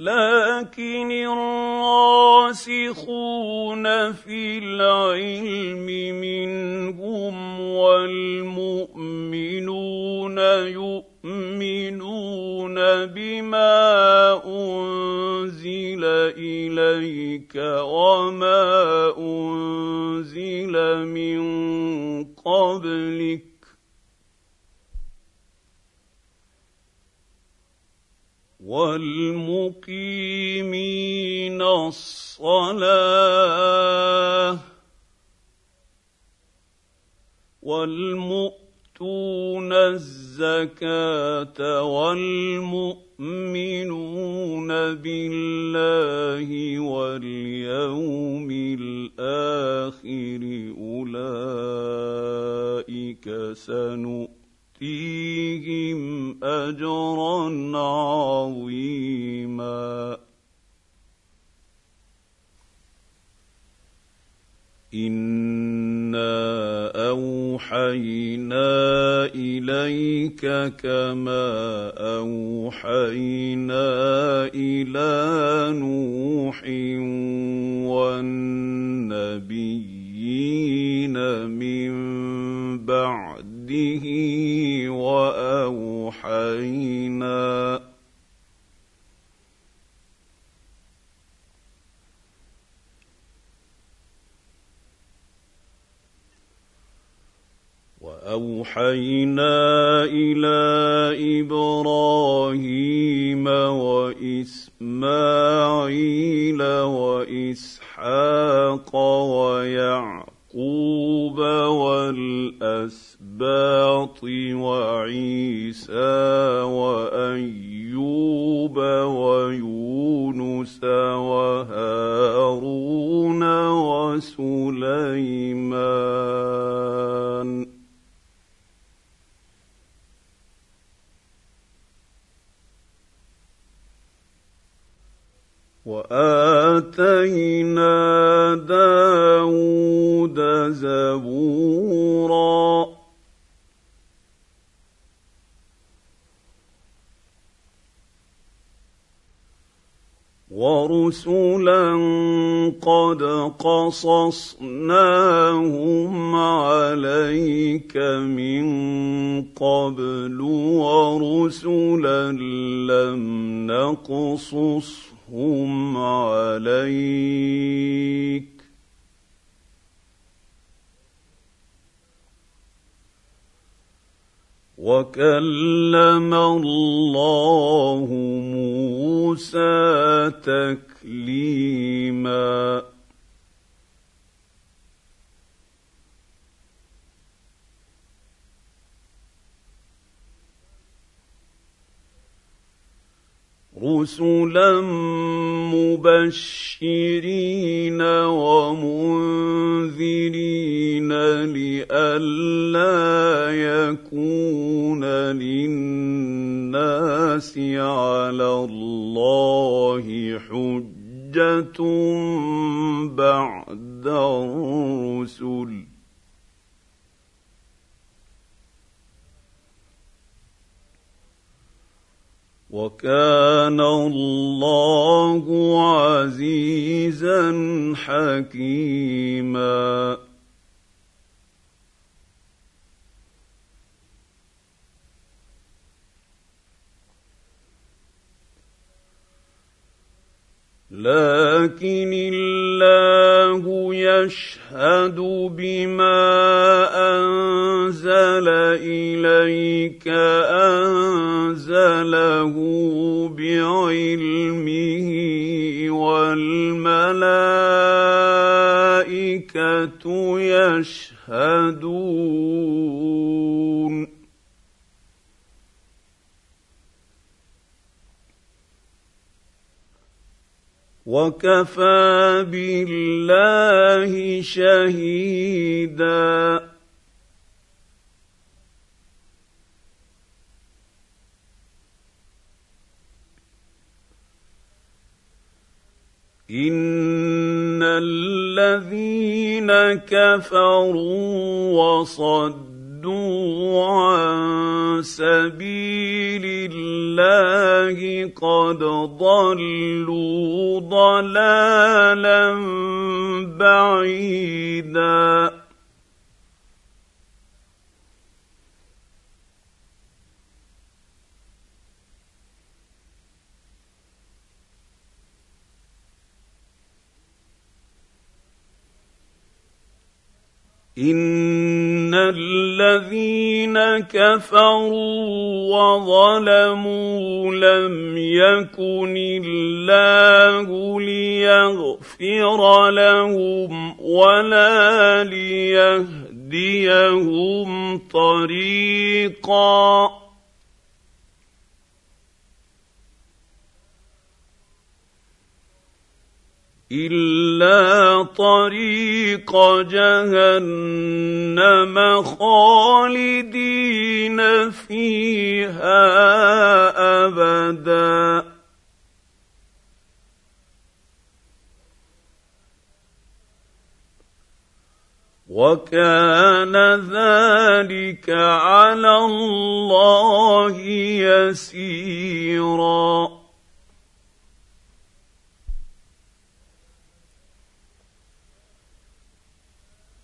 A: لكن الراسخون في العلم منهم والمؤمنون يؤمنون بما انزل اليك وما انزل من قبلك والمقيمين الصلاه والمؤتون الزكاه والمؤمنون بالله واليوم الاخر اولئك سنؤمن يؤتيهم اجرا عظيما انا اوحينا اليك كما اوحينا الى نوح والنبيين من بعد بِإِذْنِهِ وَأَوْحَيْنَا وأوحينا إلى إبراهيم وإسماعيل وإسحاق ويعقوب ويعقوب والاسباط وعيسى وايوب ويونس وهارون وسليمان واتينا داود زبورا ورسلا قد قصصناهم عليك من قبل ورسلا لم نقصصهم عليك وكلم الله موسى تكليماً رسلا مبشرين ومنذرين لئلا يكون للناس على الله حجه بعد الرسل وكان الله عزيزا حكيما لكن الله يشهد بما انزل اليك انزله بعلمه والملائكه يشهدون وكفى بالله شهيدا ان الذين كفروا وصدوا صدوا عن سبيل الله قد ضلوا ضلالا بعيدا ان الذين كفروا وظلموا لم يكن الله ليغفر لهم ولا ليهديهم طريقا الا طريق جهنم خالدين فيها ابدا وكان ذلك على الله يسيرا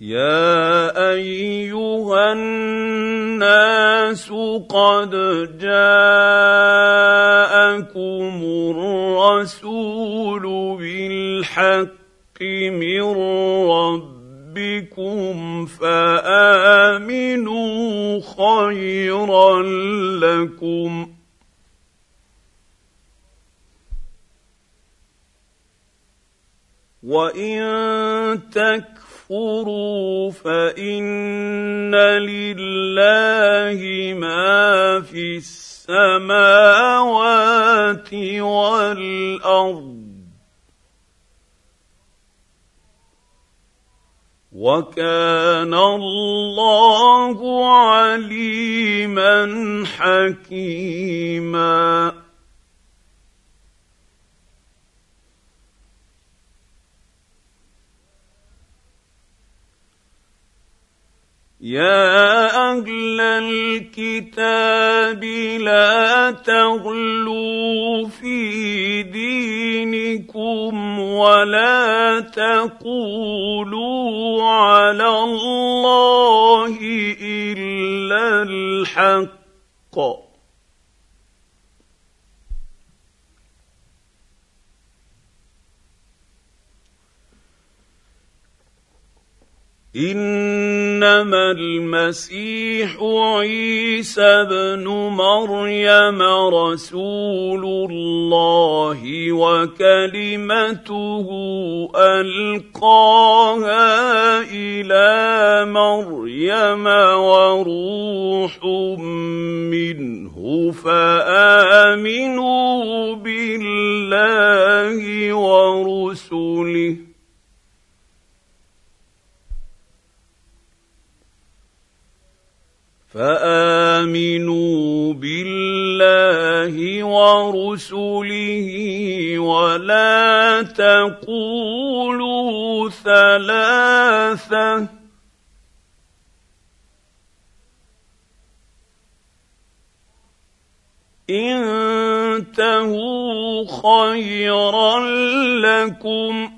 A: يا ايها الناس قد جاءكم الرسول بالحق من ربكم فامنوا خيرا لكم وان تكفروا تكفروا فان لله ما في السماوات والارض وكان الله عليما حكيما يا اهل الكتاب لا تغلوا في دينكم ولا تقولوا على الله الا الحق انما المسيح عيسى بن مريم رسول الله وكلمته القاها الى مريم وروح منه فامنوا بالله ورسله فامنوا بالله ورسله ولا تقولوا ثلاثه انتهوا خيرا لكم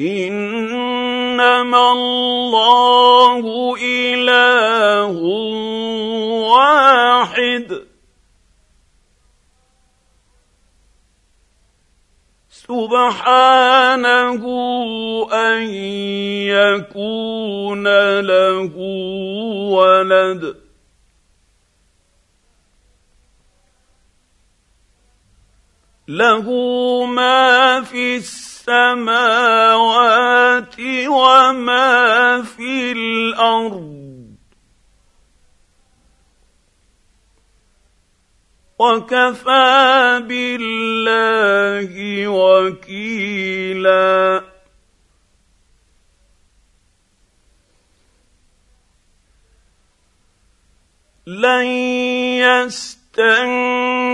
A: انما الله اله واحد سبحانه ان يكون له ولد له ما في السماء السماوات وما في الارض وكفى بالله وكيلا لن يستنكر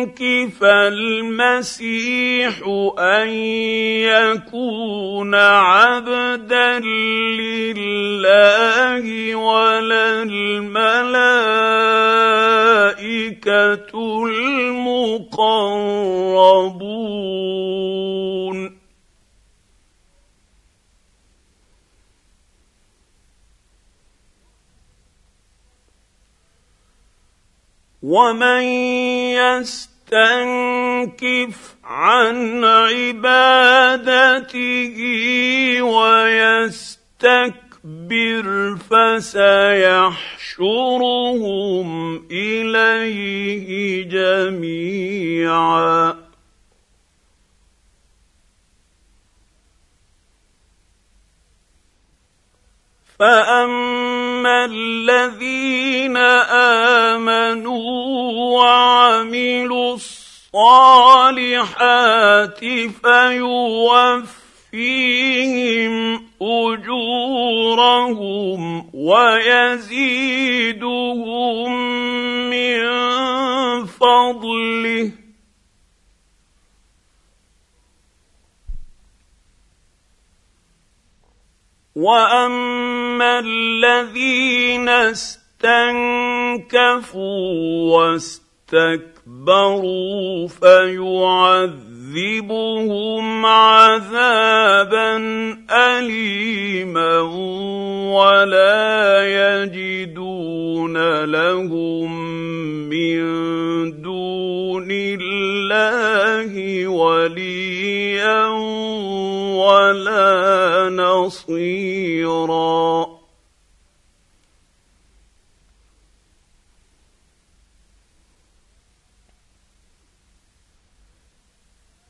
A: الملك فالمسيح ان يكون عبدا لله ولا الملائكه المقربون ومن يست يستنكف عن عبادته ويستكبر فسيحشرهم اليه جميعا فاما الذين امنوا وعملوا الصالحات فيوفيهم اجورهم ويزيدهم من فضله واما الذين استنكفوا واستكبروا فيعذبون يعذبهم عذابا اليما ولا يجدون لهم من دون الله وليا ولا نصيرا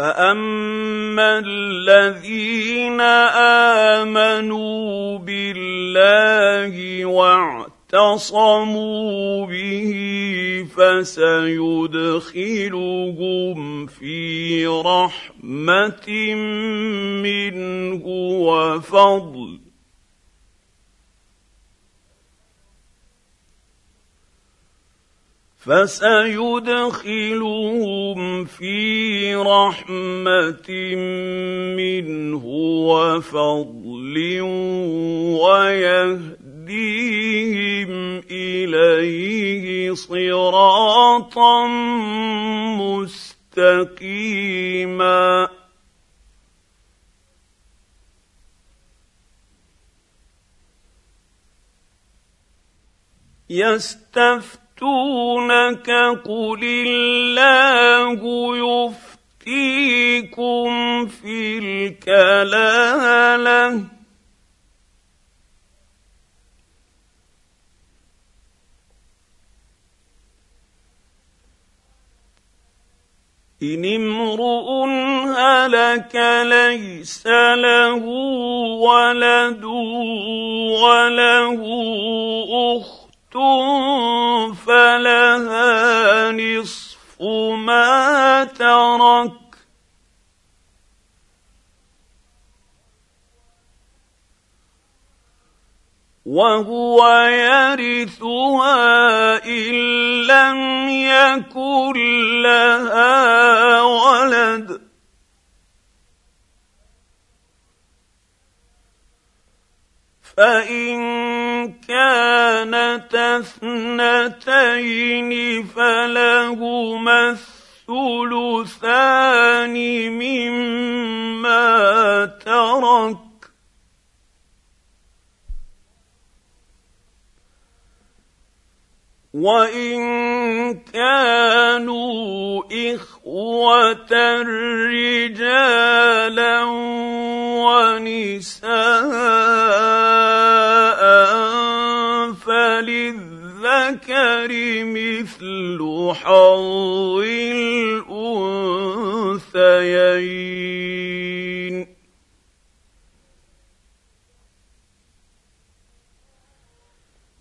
A: فاما الذين امنوا بالله واعتصموا به فسيدخلهم في رحمه منه وفضل فسيدخلهم في رحمه منه وفضل ويهديهم اليه صراطا مستقيما يستفتح يستفتونك قل الله يفتيكم في الكلاله ان امرؤ هلك ليس له ولد وله اخت أَخْتُمْ فَلَهَا نِصْفُ مَا تَرَكْ وهو يرثها إن لم يكن لها ولد فان كانت اثنتين فلهما الثلثان مما ترك وان كانوا اخوه رجالا ونساء فللذكر مثل حظ الانثيين